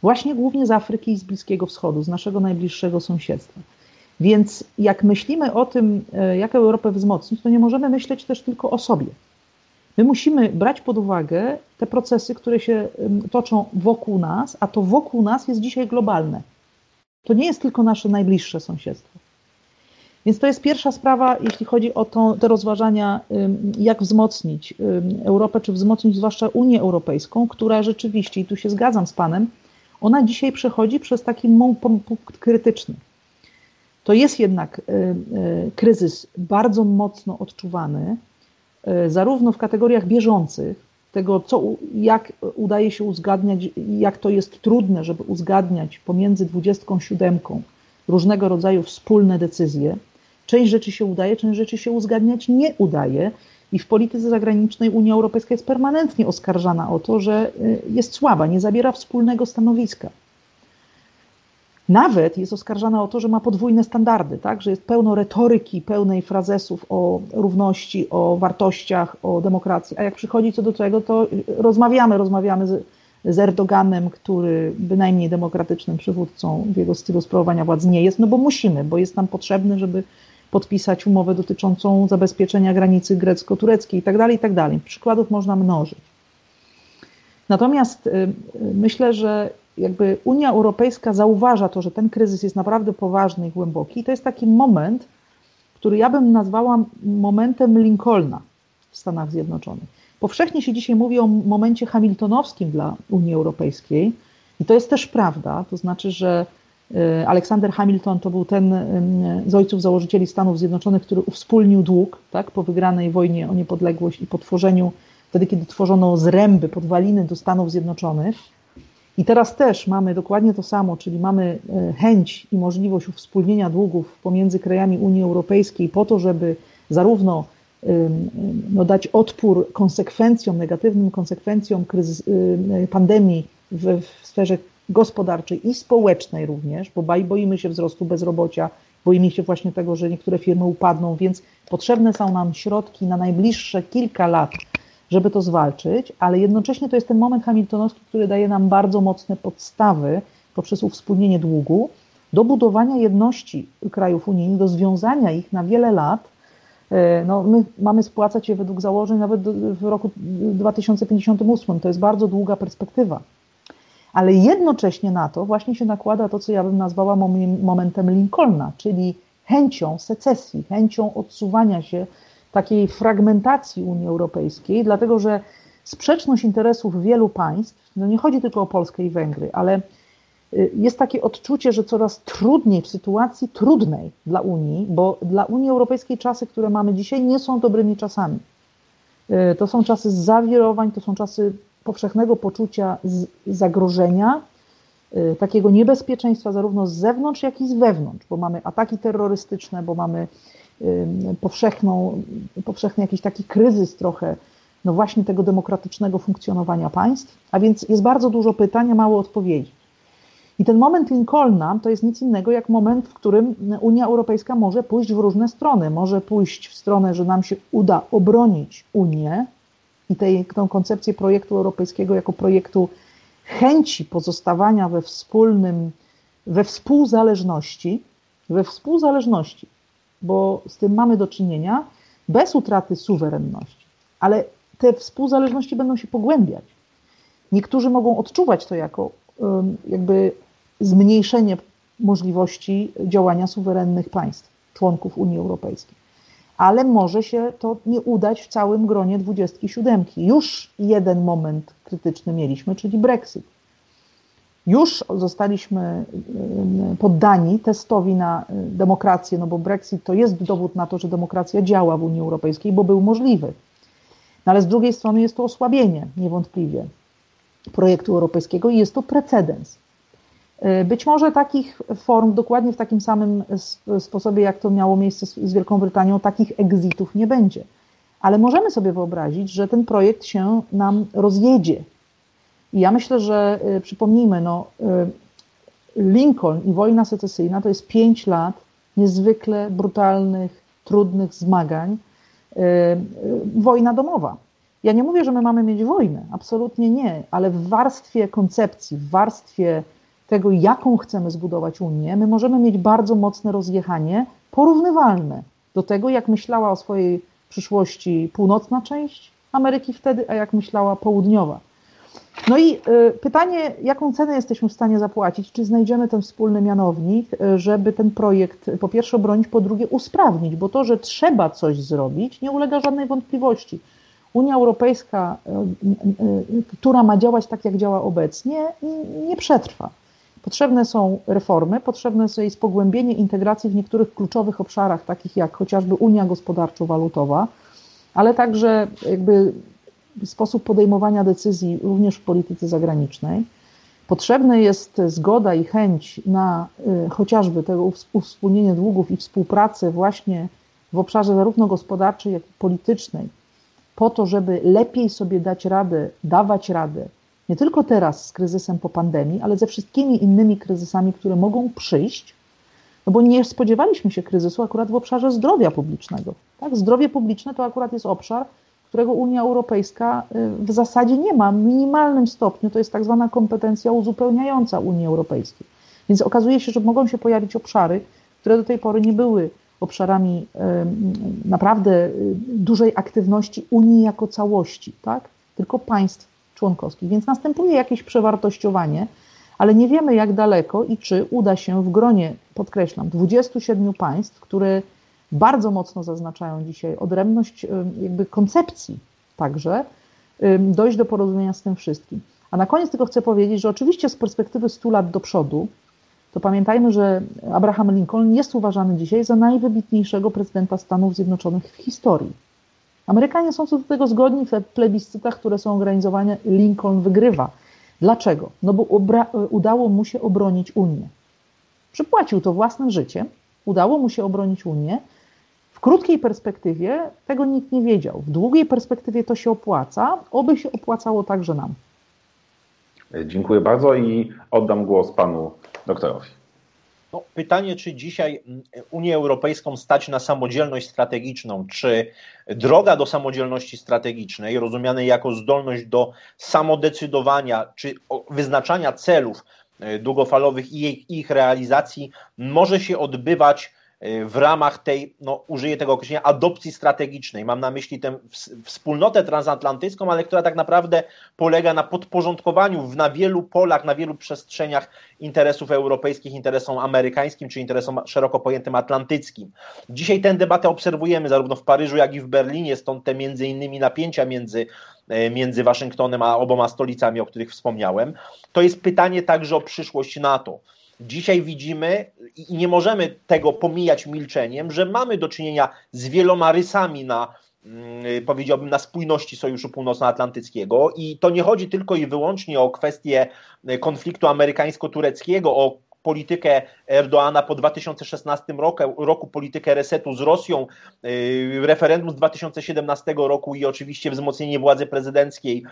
Właśnie głównie z Afryki i z Bliskiego Wschodu, z naszego najbliższego sąsiedztwa. Więc jak myślimy o tym, e, jak Europę wzmocnić, to nie możemy myśleć też tylko o sobie. My musimy brać pod uwagę te procesy, które się toczą wokół nas, a to wokół nas jest dzisiaj globalne. To nie jest tylko nasze najbliższe sąsiedztwo. Więc to jest pierwsza sprawa, jeśli chodzi o to, te rozważania, jak wzmocnić Europę, czy wzmocnić zwłaszcza Unię Europejską, która rzeczywiście, i tu się zgadzam z Panem, ona dzisiaj przechodzi przez taki punkt krytyczny. To jest jednak kryzys bardzo mocno odczuwany, E, zarówno w kategoriach bieżących, tego, co, jak udaje się uzgadniać, jak to jest trudne, żeby uzgadniać pomiędzy 27 różnego rodzaju wspólne decyzje. Część rzeczy się udaje, część rzeczy się uzgadniać nie udaje. I w polityce zagranicznej Unia Europejska jest permanentnie oskarżana o to, że e, jest słaba, nie zabiera wspólnego stanowiska. Nawet jest oskarżana o to, że ma podwójne standardy, tak? że jest pełno retoryki, pełnej frazesów o równości, o wartościach, o demokracji. A jak przychodzi co do tego, to rozmawiamy, rozmawiamy z, z Erdoganem, który bynajmniej demokratycznym przywódcą w jego stylu sprawowania władzy nie jest, no bo musimy, bo jest nam potrzebny, żeby podpisać umowę dotyczącą zabezpieczenia granicy grecko-tureckiej itd., tak itd. Tak Przykładów można mnożyć. Natomiast y, y, myślę, że jakby Unia Europejska zauważa to, że ten kryzys jest naprawdę poważny i głęboki. I to jest taki moment, który ja bym nazwała momentem Lincolna w Stanach Zjednoczonych. Powszechnie się dzisiaj mówi o momencie hamiltonowskim dla Unii Europejskiej i to jest też prawda, to znaczy, że e, Aleksander Hamilton to był ten z ojców założycieli Stanów Zjednoczonych, który uwspólnił dług tak, po wygranej wojnie o niepodległość i po tworzeniu, wtedy kiedy tworzono zręby, podwaliny do Stanów Zjednoczonych, i teraz też mamy dokładnie to samo, czyli mamy e, chęć i możliwość uwspólnienia długów pomiędzy krajami Unii Europejskiej po to, żeby zarówno no, dać odpór konsekwencjom, negatywnym konsekwencjom kryzys, pandemii w, w sferze gospodarczej i społecznej również, bo boimy się wzrostu bezrobocia, boimy się właśnie tego, że niektóre firmy upadną, więc potrzebne są nam środki na najbliższe kilka lat, żeby to zwalczyć, ale jednocześnie to jest ten moment hamiltonowski, który daje nam bardzo mocne podstawy poprzez uwspólnienie długu do budowania jedności krajów unijnych, do związania ich na wiele lat. E, no, my mamy spłacać je według założeń nawet w roku 2058. To jest bardzo długa perspektywa. Ale jednocześnie na to właśnie się nakłada to, co ja bym nazwała momentem Lincolna, czyli chęcią secesji, chęcią odsuwania się takiej fragmentacji Unii Europejskiej, dlatego że sprzeczność interesów wielu państw, no nie chodzi tylko o Polskę i Węgry, ale y, jest takie odczucie, że coraz trudniej w sytuacji trudnej dla Unii, bo dla Unii Europejskiej czasy, które mamy dzisiaj, nie są dobrymi czasami. Y, to są czasy zawirowań, to są czasy powszechnego poczucia zagrożenia, y, takiego niebezpieczeństwa zarówno z zewnątrz, jak i z wewnątrz, bo mamy ataki terrorystyczne, bo mamy powszechną, powszechny jakiś taki kryzys trochę, no właśnie tego demokratycznego funkcjonowania państw, a więc jest bardzo dużo pytań, a mało odpowiedzi. I ten moment Lincolna to jest nic innego jak moment, w którym Unia Europejska może pójść w różne strony. Może pójść w stronę, że nam się uda obronić Unię i tej, tę koncepcję projektu europejskiego jako projektu chęci pozostawania we wspólnym, we współzależności, we współzależności bo z tym mamy do czynienia bez utraty suwerenności, ale te współzależności będą się pogłębiać. Niektórzy mogą odczuwać to jako jakby zmniejszenie możliwości działania suwerennych państw, członków Unii Europejskiej. Ale może się to nie udać w całym gronie 27. Już jeden moment krytyczny mieliśmy, czyli Brexit już zostaliśmy poddani testowi na demokrację, no bo Brexit to jest dowód na to, że demokracja działa w Unii Europejskiej, bo był możliwy. No ale z drugiej strony jest to osłabienie, niewątpliwie, projektu europejskiego i jest to precedens. Y, być może takich form, dokładnie w takim samym sposobie, jak to miało miejsce z Wielką Brytanią, takich exitów nie będzie. Ale możemy sobie wyobrazić, że ten projekt się nam rozjedzie i ja myślę, że y, przypomnijmy, no, y, Lincoln i wojna secesyjna to jest pięć lat niezwykle brutalnych, trudnych zmagań. Y, wojna domowa. Ja nie mówię, że my mamy mieć wojnę, absolutnie nie, ale w warstwie koncepcji, w warstwie tego, jaką chcemy zbudować Unię, my możemy mieć bardzo mocne rozjechanie, porównywalne do tego, jak myślała o swojej przyszłości północna część Ameryki wtedy, a jak myślała południowa. No i y, pytanie, jaką cenę jesteśmy w stanie zapłacić? Czy znajdziemy ten wspólny mianownik, y, żeby ten projekt po pierwsze obronić, po drugie usprawnić, bo to, że trzeba coś zrobić, nie ulega żadnej wątpliwości. Unia Europejska, y, która ma działać tak, jak działa obecnie, nie przetrwa. Potrzebne są reformy, potrzebne jest pogłębienie integracji w niektórych kluczowych obszarach, takich jak chociażby Unia Gospodarczo-Walutowa, ale także jakby sposób podejmowania decyzji również w polityce zagranicznej. Potrzebna jest zgoda i chęć na y, chociażby tego uwspólnienie długów i współpracę właśnie w obszarze zarówno gospodarczej, jak i politycznej, po to, żeby lepiej sobie dać radę, dawać radę, nie tylko teraz z kryzysem po pandemii, ale ze wszystkimi innymi kryzysami, które mogą przyjść, no bo nie spodziewaliśmy się kryzysu akurat w obszarze zdrowia publicznego. Tak? Zdrowie publiczne to akurat jest obszar, którego Unia Europejska y, w zasadzie nie ma. W minimalnym stopniu to jest tak zwana kompetencja uzupełniająca Unii Europejskiej. Więc okazuje się, że mogą się pojawić obszary, które do tej pory nie były obszarami y, naprawdę y, dużej aktywności Unii jako całości, tak? tylko państw członkowskich. Więc następuje jakieś przewartościowanie, ale nie wiemy jak daleko i czy uda się w gronie, podkreślam, 27 państw, które bardzo mocno zaznaczają dzisiaj odrębność jakby koncepcji także, dojść do porozumienia z tym wszystkim. A na koniec tylko chcę powiedzieć, że oczywiście z perspektywy 100 lat do przodu, to pamiętajmy, że Abraham Lincoln jest uważany dzisiaj za najwybitniejszego prezydenta Stanów Zjednoczonych w historii. Amerykanie są co do tego zgodni w plebiscytach, które są organizowane. Lincoln wygrywa. Dlaczego? No bo udało mu się obronić Unię. Przypłacił to własnym życiem, udało mu się obronić Unię, krótkiej perspektywie tego nikt nie wiedział. W długiej perspektywie to się opłaca, oby się opłacało także nam. Dziękuję bardzo i oddam głos panu doktorowi. No, pytanie, czy dzisiaj mm, Unię Europejską stać na samodzielność strategiczną, czy droga do samodzielności strategicznej, rozumianej jako zdolność do samodecydowania, czy wyznaczania celów e, długofalowych i ich, realizacji, może się odbywać w ramach tej, no, użyję tego określenia, adopcji strategicznej. Mam na myśli tę wspólnotę transatlantycką, ale która tak naprawdę polega na podporządkowaniu na wielu polach, na wielu przestrzeniach interesów europejskich, interesom amerykańskim czy interesom szeroko pojętym atlantyckim. Dzisiaj tę debatę obserwujemy zarówno w Paryżu, jak i w Berlinie, stąd te między innymi napięcia między e, między Waszyngtonem a oboma stolicami, o których wspomniałem. To jest pytanie także o przyszłość NATO. Dzisiaj widzimy i nie możemy tego pomijać milczeniem, że mamy do czynienia z wieloma rysami na mm, powiedziałbym, na spójności Sojuszu Północnoatlantyckiego. I to nie chodzi tylko i wyłącznie o kwestię konfliktu amerykańsko-tureckiego, o politykę Erdoana po 2016 roku, roku politykę resetu z Rosją, y, referendum z 2017 roku i oczywiście wzmocnienie władzy prezydenckiej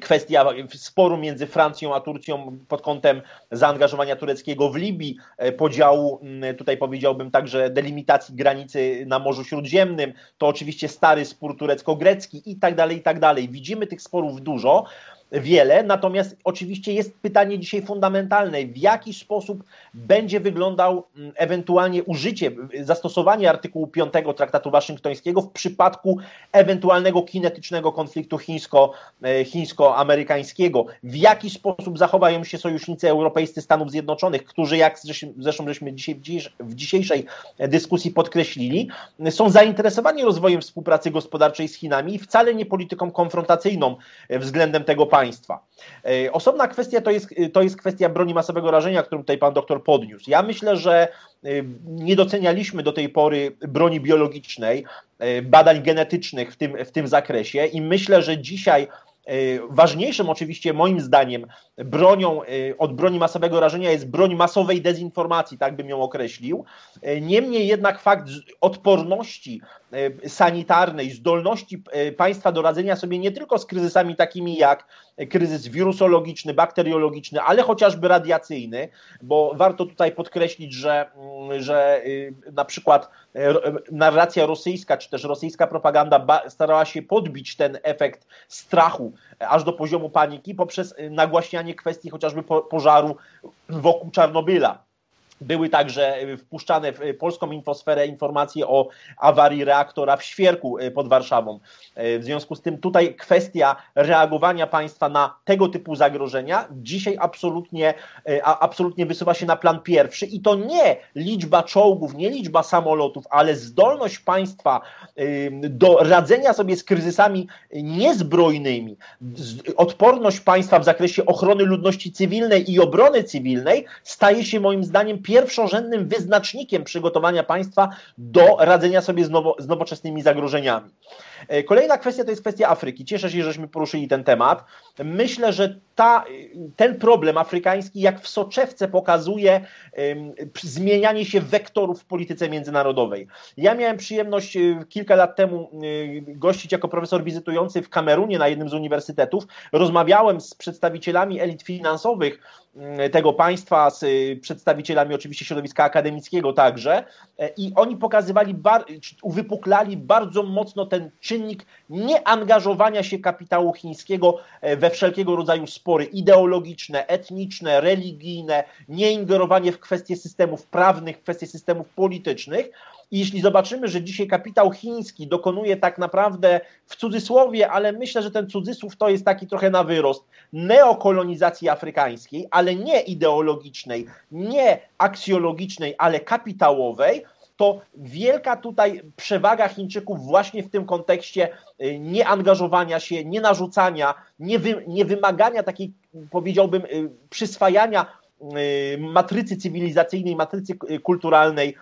kwestia sporu między Francją a Turcją pod kątem zaangażowania tureckiego w Libii, e, podziału, tutaj powiedziałbym także delimitacji granicy na Morzu Śródziemnym, to oczywiście stary spór turecko-grecki i tak dalej, i tak dalej. Widzimy tych sporów dużo wiele, natomiast oczywiście jest pytanie dzisiaj fundamentalne, w jaki sposób będzie wyglądał mm, ewentualnie użycie, zastosowanie artykułu 5 Traktatu Waszyngtońskiego w przypadku ewentualnego kinetycznego konfliktu chińsko, e, chińsko-amerykańskiego, w jaki sposób zachowają się sojusznicy europejscy Stanów Zjednoczonych, którzy jak zresztą żeśmy dzisiaj w dzisiejszej dyskusji podkreślili, są zainteresowani rozwojem współpracy gospodarczej z Chinami i wcale nie polityką konfrontacyjną względem tego państwa państwa. E, osobna kwestia to jest, to jest kwestia broni masowego rażenia, którą tutaj pan doktor podniósł. Ja myślę, że e, nie docenialiśmy do tej pory broni biologicznej, e, badań genetycznych w tym, w tym zakresie i myślę, że dzisiaj Ważniejszym oczywiście moim zdaniem bronią od broni masowego rażenia jest broń masowej dezinformacji, tak bym ją określił. Niemniej jednak fakt odporności E, sanitarnej, zdolności państwa do radzenia sobie nie tylko z kryzysami takimi jak kryzys wirusologiczny, bakteriologiczny, ale chociażby radiacyjny, bo warto tutaj podkreślić, że, mm, że y, na przykład narracja rosyjska, czy też rosyjska propaganda starała się podbić ten efekt strachu aż do poziomu paniki poprzez nagłaśnianie kwestii chociażby pożaru wokół Czarnobyla. Były także e, wpuszczane w e, polską infosferę informacje o awarii reaktora w Świerku e, pod Warszawą. W związku z tym tutaj kwestia reagowania państwa na tego typu zagrożenia dzisiaj absolutnie, absolutnie wysuwa się na plan pierwszy i to nie liczba czołgów, nie liczba samolotów, ale zdolność państwa do radzenia sobie z kryzysami niezbrojnymi, odporność państwa w zakresie ochrony ludności cywilnej i obrony cywilnej staje się moim zdaniem pierwszorzędnym wyznacznikiem przygotowania państwa do radzenia sobie z, nowo, z nowoczesnymi zagrożeniami. E, kolejna kwestia to jest kwestia Afryki. Cieszę się, żeśmy poruszyli ten temat. Myślę, że ta, ten problem afrykański, jak w soczewce, pokazuje um, zmienianie się wektorów w polityce międzynarodowej. Ja miałem przyjemność e, kilka lat temu um, gościć jako profesor wizytujący w Kamerunie na jednym z uniwersytetów. Rozmawiałem z przedstawicielami elit finansowych um, tego państwa, z przedstawicielami oczywiście środowiska akademickiego także i oni pokazywali, bar, uwypuklali bardzo mocno ten czynnik nieangażowania się kapitału chińskiego e, we wszelkiego rodzaju spory ideologiczne, etniczne, religijne, nieingerowanie w kwestie systemów prawnych, kwestie systemów politycznych. I jeśli zobaczymy, że dzisiaj kapitał chiński dokonuje tak naprawdę w cudzysłowie, ale myślę, że ten cudzysłów to jest taki trochę na wyrost, neokolonizacji afrykańskiej, ale nie ideologicznej, nie aksjologicznej, ale kapitałowej, to wielka tutaj przewaga Chińczyków właśnie w tym kontekście y, nieangażowania się, nie narzucania, nie, wy, nie wymagania takiej, powiedziałbym, y, przyswajania y, matrycy cywilizacyjnej, matrycy kulturalnej,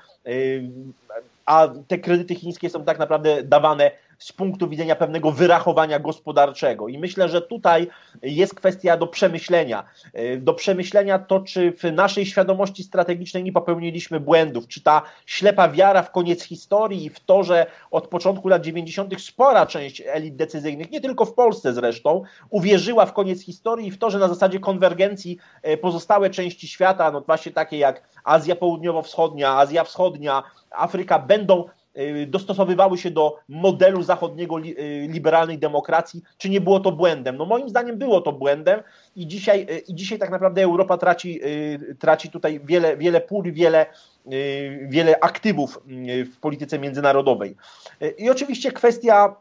a te kredyty chińskie są tak naprawdę dawane z punktu widzenia pewnego wyrachowania gospodarczego. I myślę, że tutaj jest kwestia do przemyślenia. E, do przemyślenia to, czy w naszej świadomości strategicznej nie popełniliśmy błędów, czy ta ślepa wiara w koniec historii i w to, że od początku lat 90. spora część elit decyzyjnych, nie tylko w Polsce zresztą, uwierzyła w koniec historii i w to, że na zasadzie konwergencji e, pozostałe części świata, no właśnie takie jak Azja Południowo-Wschodnia, Azja Wschodnia, Afryka będą dostosowywały się do modelu zachodniego y, liberalnej demokracji, czy nie było to błędem? No moim zdaniem było to błędem i dzisiaj, y, i dzisiaj tak naprawdę Europa traci, traci tutaj wiele, wiele pól, wiele, wiele aktywów w polityce międzynarodowej. I oczywiście kwestia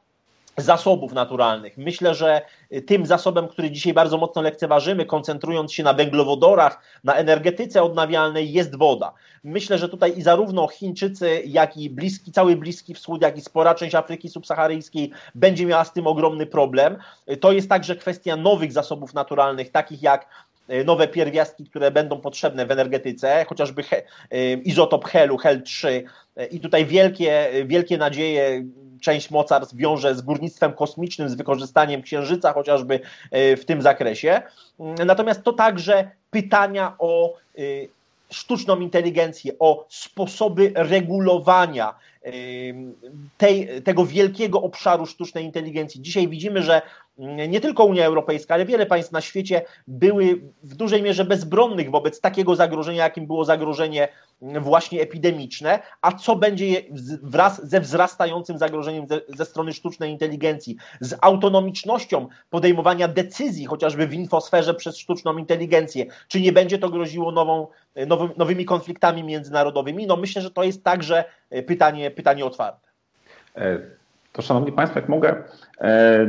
zasobów naturalnych. Myślę, że tym zasobem, który dzisiaj bardzo mocno lekceważymy, koncentrując się na węglowodorach, na energetyce odnawialnej, jest woda. Myślę, że tutaj i zarówno Chińczycy, jak i bliski, cały Bliski Wschód, jak i spora część Afryki subsaharyjskiej będzie miała z tym ogromny problem. To jest także kwestia nowych zasobów naturalnych, takich jak nowe pierwiastki, które będą potrzebne w energetyce, chociażby he, e, izotop helu, HEL3 e, i tutaj wielkie, wielkie nadzieje część mocarstw wiąże z górnictwem kosmicznym, z wykorzystaniem księżyca chociażby w tym zakresie. Natomiast to także pytania o sztuczną inteligencję, o sposoby regulowania tej, tego wielkiego obszaru sztucznej inteligencji. Dzisiaj widzimy, że nie tylko Unia Europejska, ale wiele państw na świecie były w dużej mierze bezbronnych wobec takiego zagrożenia, jakim było zagrożenie właśnie epidemiczne, a co będzie wraz ze wzrastającym zagrożeniem ze, ze strony sztucznej inteligencji, z autonomicznością podejmowania decyzji, chociażby w infosferze przez sztuczną inteligencję, czy nie będzie to groziło nową, nowy, nowymi konfliktami międzynarodowymi? No myślę, że to jest także pytanie, pytanie otwarte. E, to szanowni Państwo, jak mogę, e,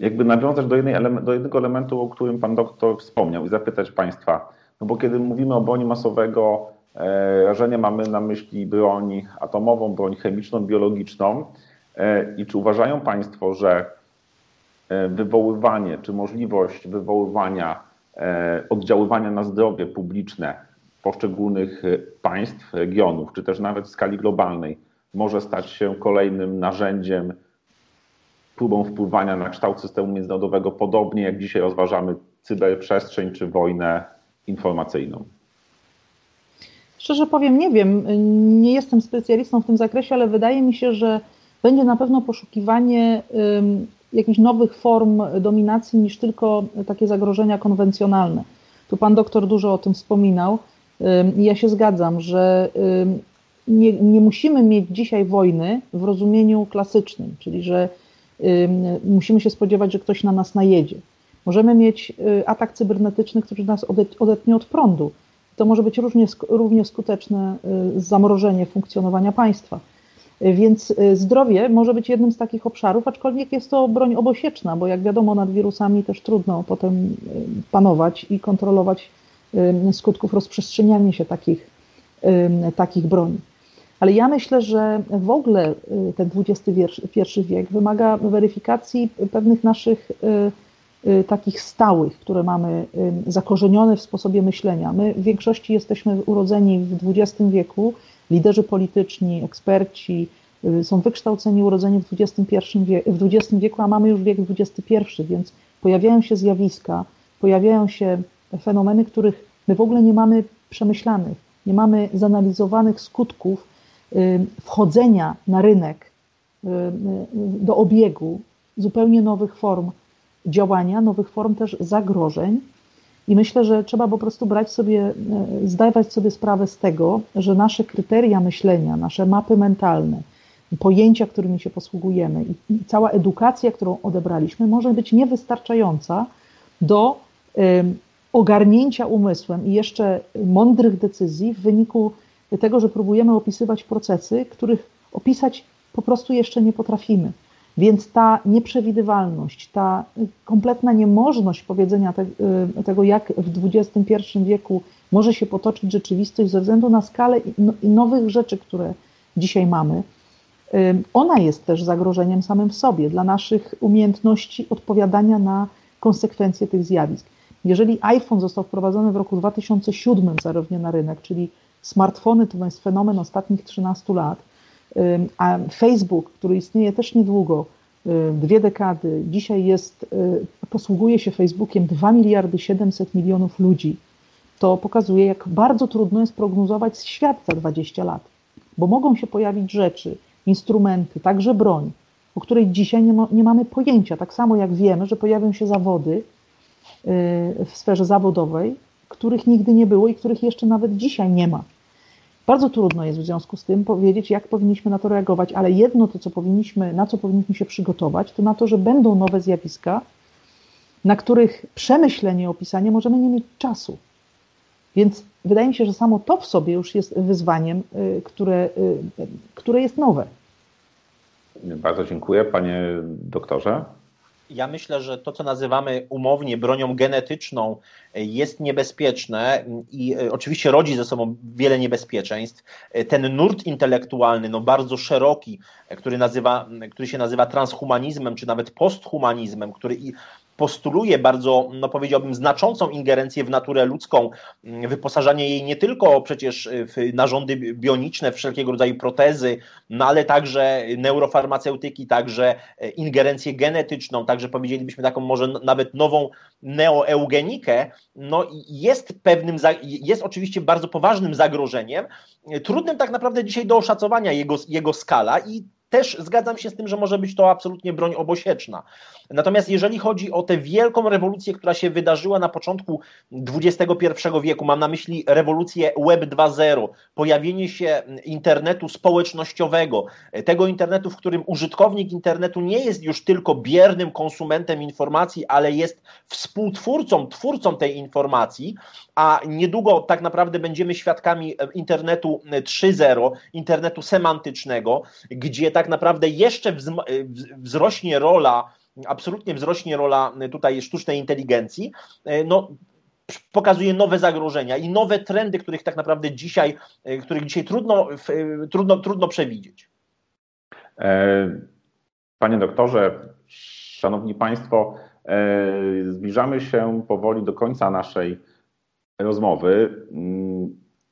jakby nawiązać do, do jednego elementu, o którym Pan doktor wspomniał i zapytać Państwa, no bo kiedy mówimy o broni masowego e, rażenia, mamy na myśli broń atomową, broń chemiczną, biologiczną e, i czy uważają Państwo, że e, wywoływanie, czy możliwość wywoływania oddziaływania na zdrowie publiczne poszczególnych państw, regionów, czy też nawet w skali globalnej może stać się kolejnym narzędziem próbą wpływania na kształt systemu międzynarodowego, podobnie jak dzisiaj rozważamy cyberprzestrzeń czy wojnę informacyjną? Szczerze powiem, nie wiem. Nie jestem specjalistą w tym zakresie, ale wydaje mi się, że będzie na pewno poszukiwanie jakichś nowych form dominacji niż tylko takie zagrożenia konwencjonalne. Tu pan doktor dużo o tym wspominał. Ja się zgadzam, że nie, nie musimy mieć dzisiaj wojny w rozumieniu klasycznym, czyli że musimy się spodziewać, że ktoś na nas najedzie. Możemy mieć y, atak cybernetyczny, który nas odetnie od prądu. To może być równie, równie skuteczne y, zamorzenie funkcjonowania państwa. Y, więc zdrowie może być jednym z takich obszarów, aczkolwiek jest to broń obosieczna, bo jak wiadomo, nad wirusami też trudno potem panować i kontrolować skutków rozprzestrzeniania się takich, takich broni. Ale ja myślę, że w ogóle y, ten XXI wiek wymaga weryfikacji pewnych naszych y, y, takich stałych, które mamy zakorzenione w sposobie myślenia. My w większości jesteśmy urodzeni w XX wieku, liderzy polityczni, eksperci są wykształceni, urodzeni w XXI wieku, w XX wieku, a mamy już wiek XXI, więc pojawiają się zjawiska, pojawiają się fenomeny, których my w ogóle nie mamy przemyślanych, nie mamy zanalizowanych skutków Y, wchodzenia na rynek, y, y, do obiegu zupełnie nowych form działania, nowych form też zagrożeń. I myślę, że trzeba po prostu brać sobie, zdawać sobie sprawę z tego, że nasze kryteria myślenia, nasze mapy mentalne, pojęcia, którymi się posługujemy i cała edukacja, którą odebraliśmy, może być niewystarczająca do ogarnięcia umysłem i jeszcze mądrych decyzji w wyniku tego, że próbujemy opisywać procesy, których opisać po prostu jeszcze nie potrafimy. Więc ta nieprzewidywalność, ta kompletna niemożność powiedzenia te, y, tego, jak w XXI wieku może się potoczyć rzeczywistość ze względu na skalę no, i nowych rzeczy, które dzisiaj mamy, y, ona jest też zagrożeniem samym w sobie dla naszych umiejętności odpowiadania na konsekwencje tych zjawisk. Jeżeli iPhone został wprowadzony w roku 2007 zarówno na rynek, czyli smartfony to jest fenomen ostatnich 13 lat, A Facebook, który istnieje też niedługo, dwie dekady, dzisiaj jest, posługuje się Facebookiem 2 miliardy 700 milionów ludzi, to pokazuje, jak bardzo trudno jest prognozować świat za 20 lat, bo mogą się pojawić rzeczy, instrumenty, także broń, o której dzisiaj nie, ma, nie mamy pojęcia. Tak samo jak wiemy, że pojawią się zawody y, w sferze zawodowej, których nigdy nie było i których jeszcze nawet dzisiaj nie ma. Bardzo trudno jest w związku z tym powiedzieć, jak powinniśmy na to reagować, ale jedno to, co powinniśmy, na co powinniśmy się przygotować, to na to, że będą nowe zjawiska, na których przemyślenie, opisanie możemy nie mieć czasu. Więc wydaje mi się, że samo to w sobie już jest wyzwaniem, y, które, y, które jest nowe. Bardzo dziękuję, panie doktorze. Ja myślę, że to, co nazywamy umownie bronią genetyczną, jest niebezpieczne i e, oczywiście rodzi ze sobą wiele niebezpieczeństw. E, ten nurt intelektualny, no bardzo szeroki, e, który, nazywa, który się nazywa transhumanizmem, czy nawet posthumanizmem, który postuluje bardzo, no powiedziałbym, znaczącą ingerencję w naturę ludzką, mm, wyposażanie jej nie tylko przecież w narządy bioniczne, wszelkiego rodzaju protezy, no ale także neurofarmaceutyki, także e, ingerencję genetyczną, także powiedzielibyśmy taką może nawet nową neoeugenikę, no jest pewnym, jest oczywiście bardzo poważnym zagrożeniem, trudnym tak naprawdę dzisiaj do oszacowania jego, jego skala i też zgadzam się z tym, że może być to absolutnie broń obosieczna. Natomiast jeżeli chodzi o tę wielką rewolucję, która się wydarzyła na początku XXI wieku, mam na myśli rewolucję Web 2.0, pojawienie się internetu społecznościowego, tego internetu, w którym użytkownik internetu nie jest już tylko biernym konsumentem informacji, ale jest współtwórcą, twórcą tej informacji, a niedługo tak naprawdę będziemy świadkami internetu 3.0, internetu semantycznego, gdzie tak naprawdę jeszcze wzrośnie rola absolutnie wzrośnie rola tutaj sztucznej inteligencji, e, no, pokazuje nowe zagrożenia i nowe trendy, których tak naprawdę dzisiaj, e, których dzisiaj trudno, e, trudno, trudno przewidzieć. Panie doktorze, szanowni państwo, zbliżamy się powoli do końca naszej rozmowy.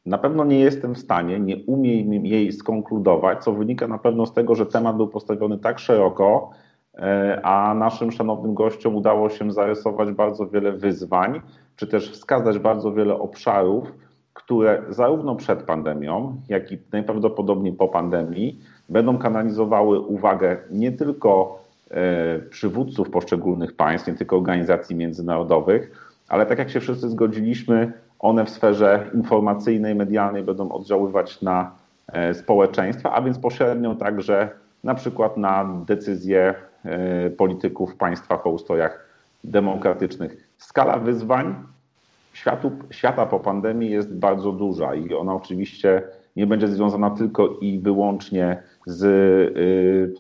Na pewno nie jestem w stanie, nie umiem jej skonkludować, co wynika na pewno z tego, że temat był postawiony tak szeroko, E, a naszym szanownym gościom udało się zarysować bardzo wiele wyzwań, czy też wskazać bardzo wiele obszarów, które zarówno przed pandemią, jak i najprawdopodobniej po pandemii będą kanalizowały uwagę nie tylko e, przywódców poszczególnych państw, nie tylko organizacji międzynarodowych, ale tak jak się wszyscy zgodziliśmy, one w sferze informacyjnej, medialnej będą oddziaływać na e, społeczeństwa, a więc pośrednio także na przykład na decyzje E, polityków w państwach o ustrojach demokratycznych. Skala wyzwań światu, świata po pandemii jest bardzo duża i ona oczywiście nie będzie związana tylko i wyłącznie z, yy,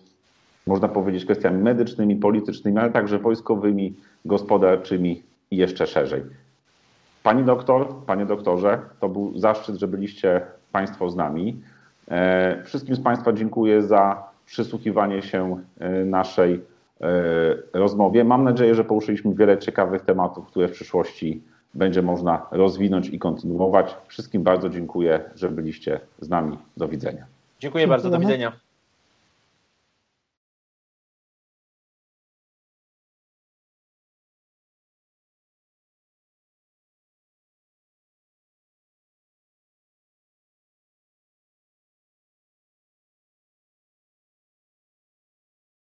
można powiedzieć, kwestiami medycznymi, politycznymi, ale także wojskowymi, gospodarczymi i jeszcze szerzej. Pani doktor, panie doktorze, to był zaszczyt, że byliście Państwo z nami. E, wszystkim z Państwa dziękuję za przysłuchiwanie się e, naszej e, rozmowie. Mam nadzieję, że poruszyliśmy wiele ciekawych tematów, które w przyszłości będzie można rozwinąć i kontynuować. Wszystkim bardzo dziękuję, że byliście z nami. Do widzenia. Dziękuję bardzo, do widzenia.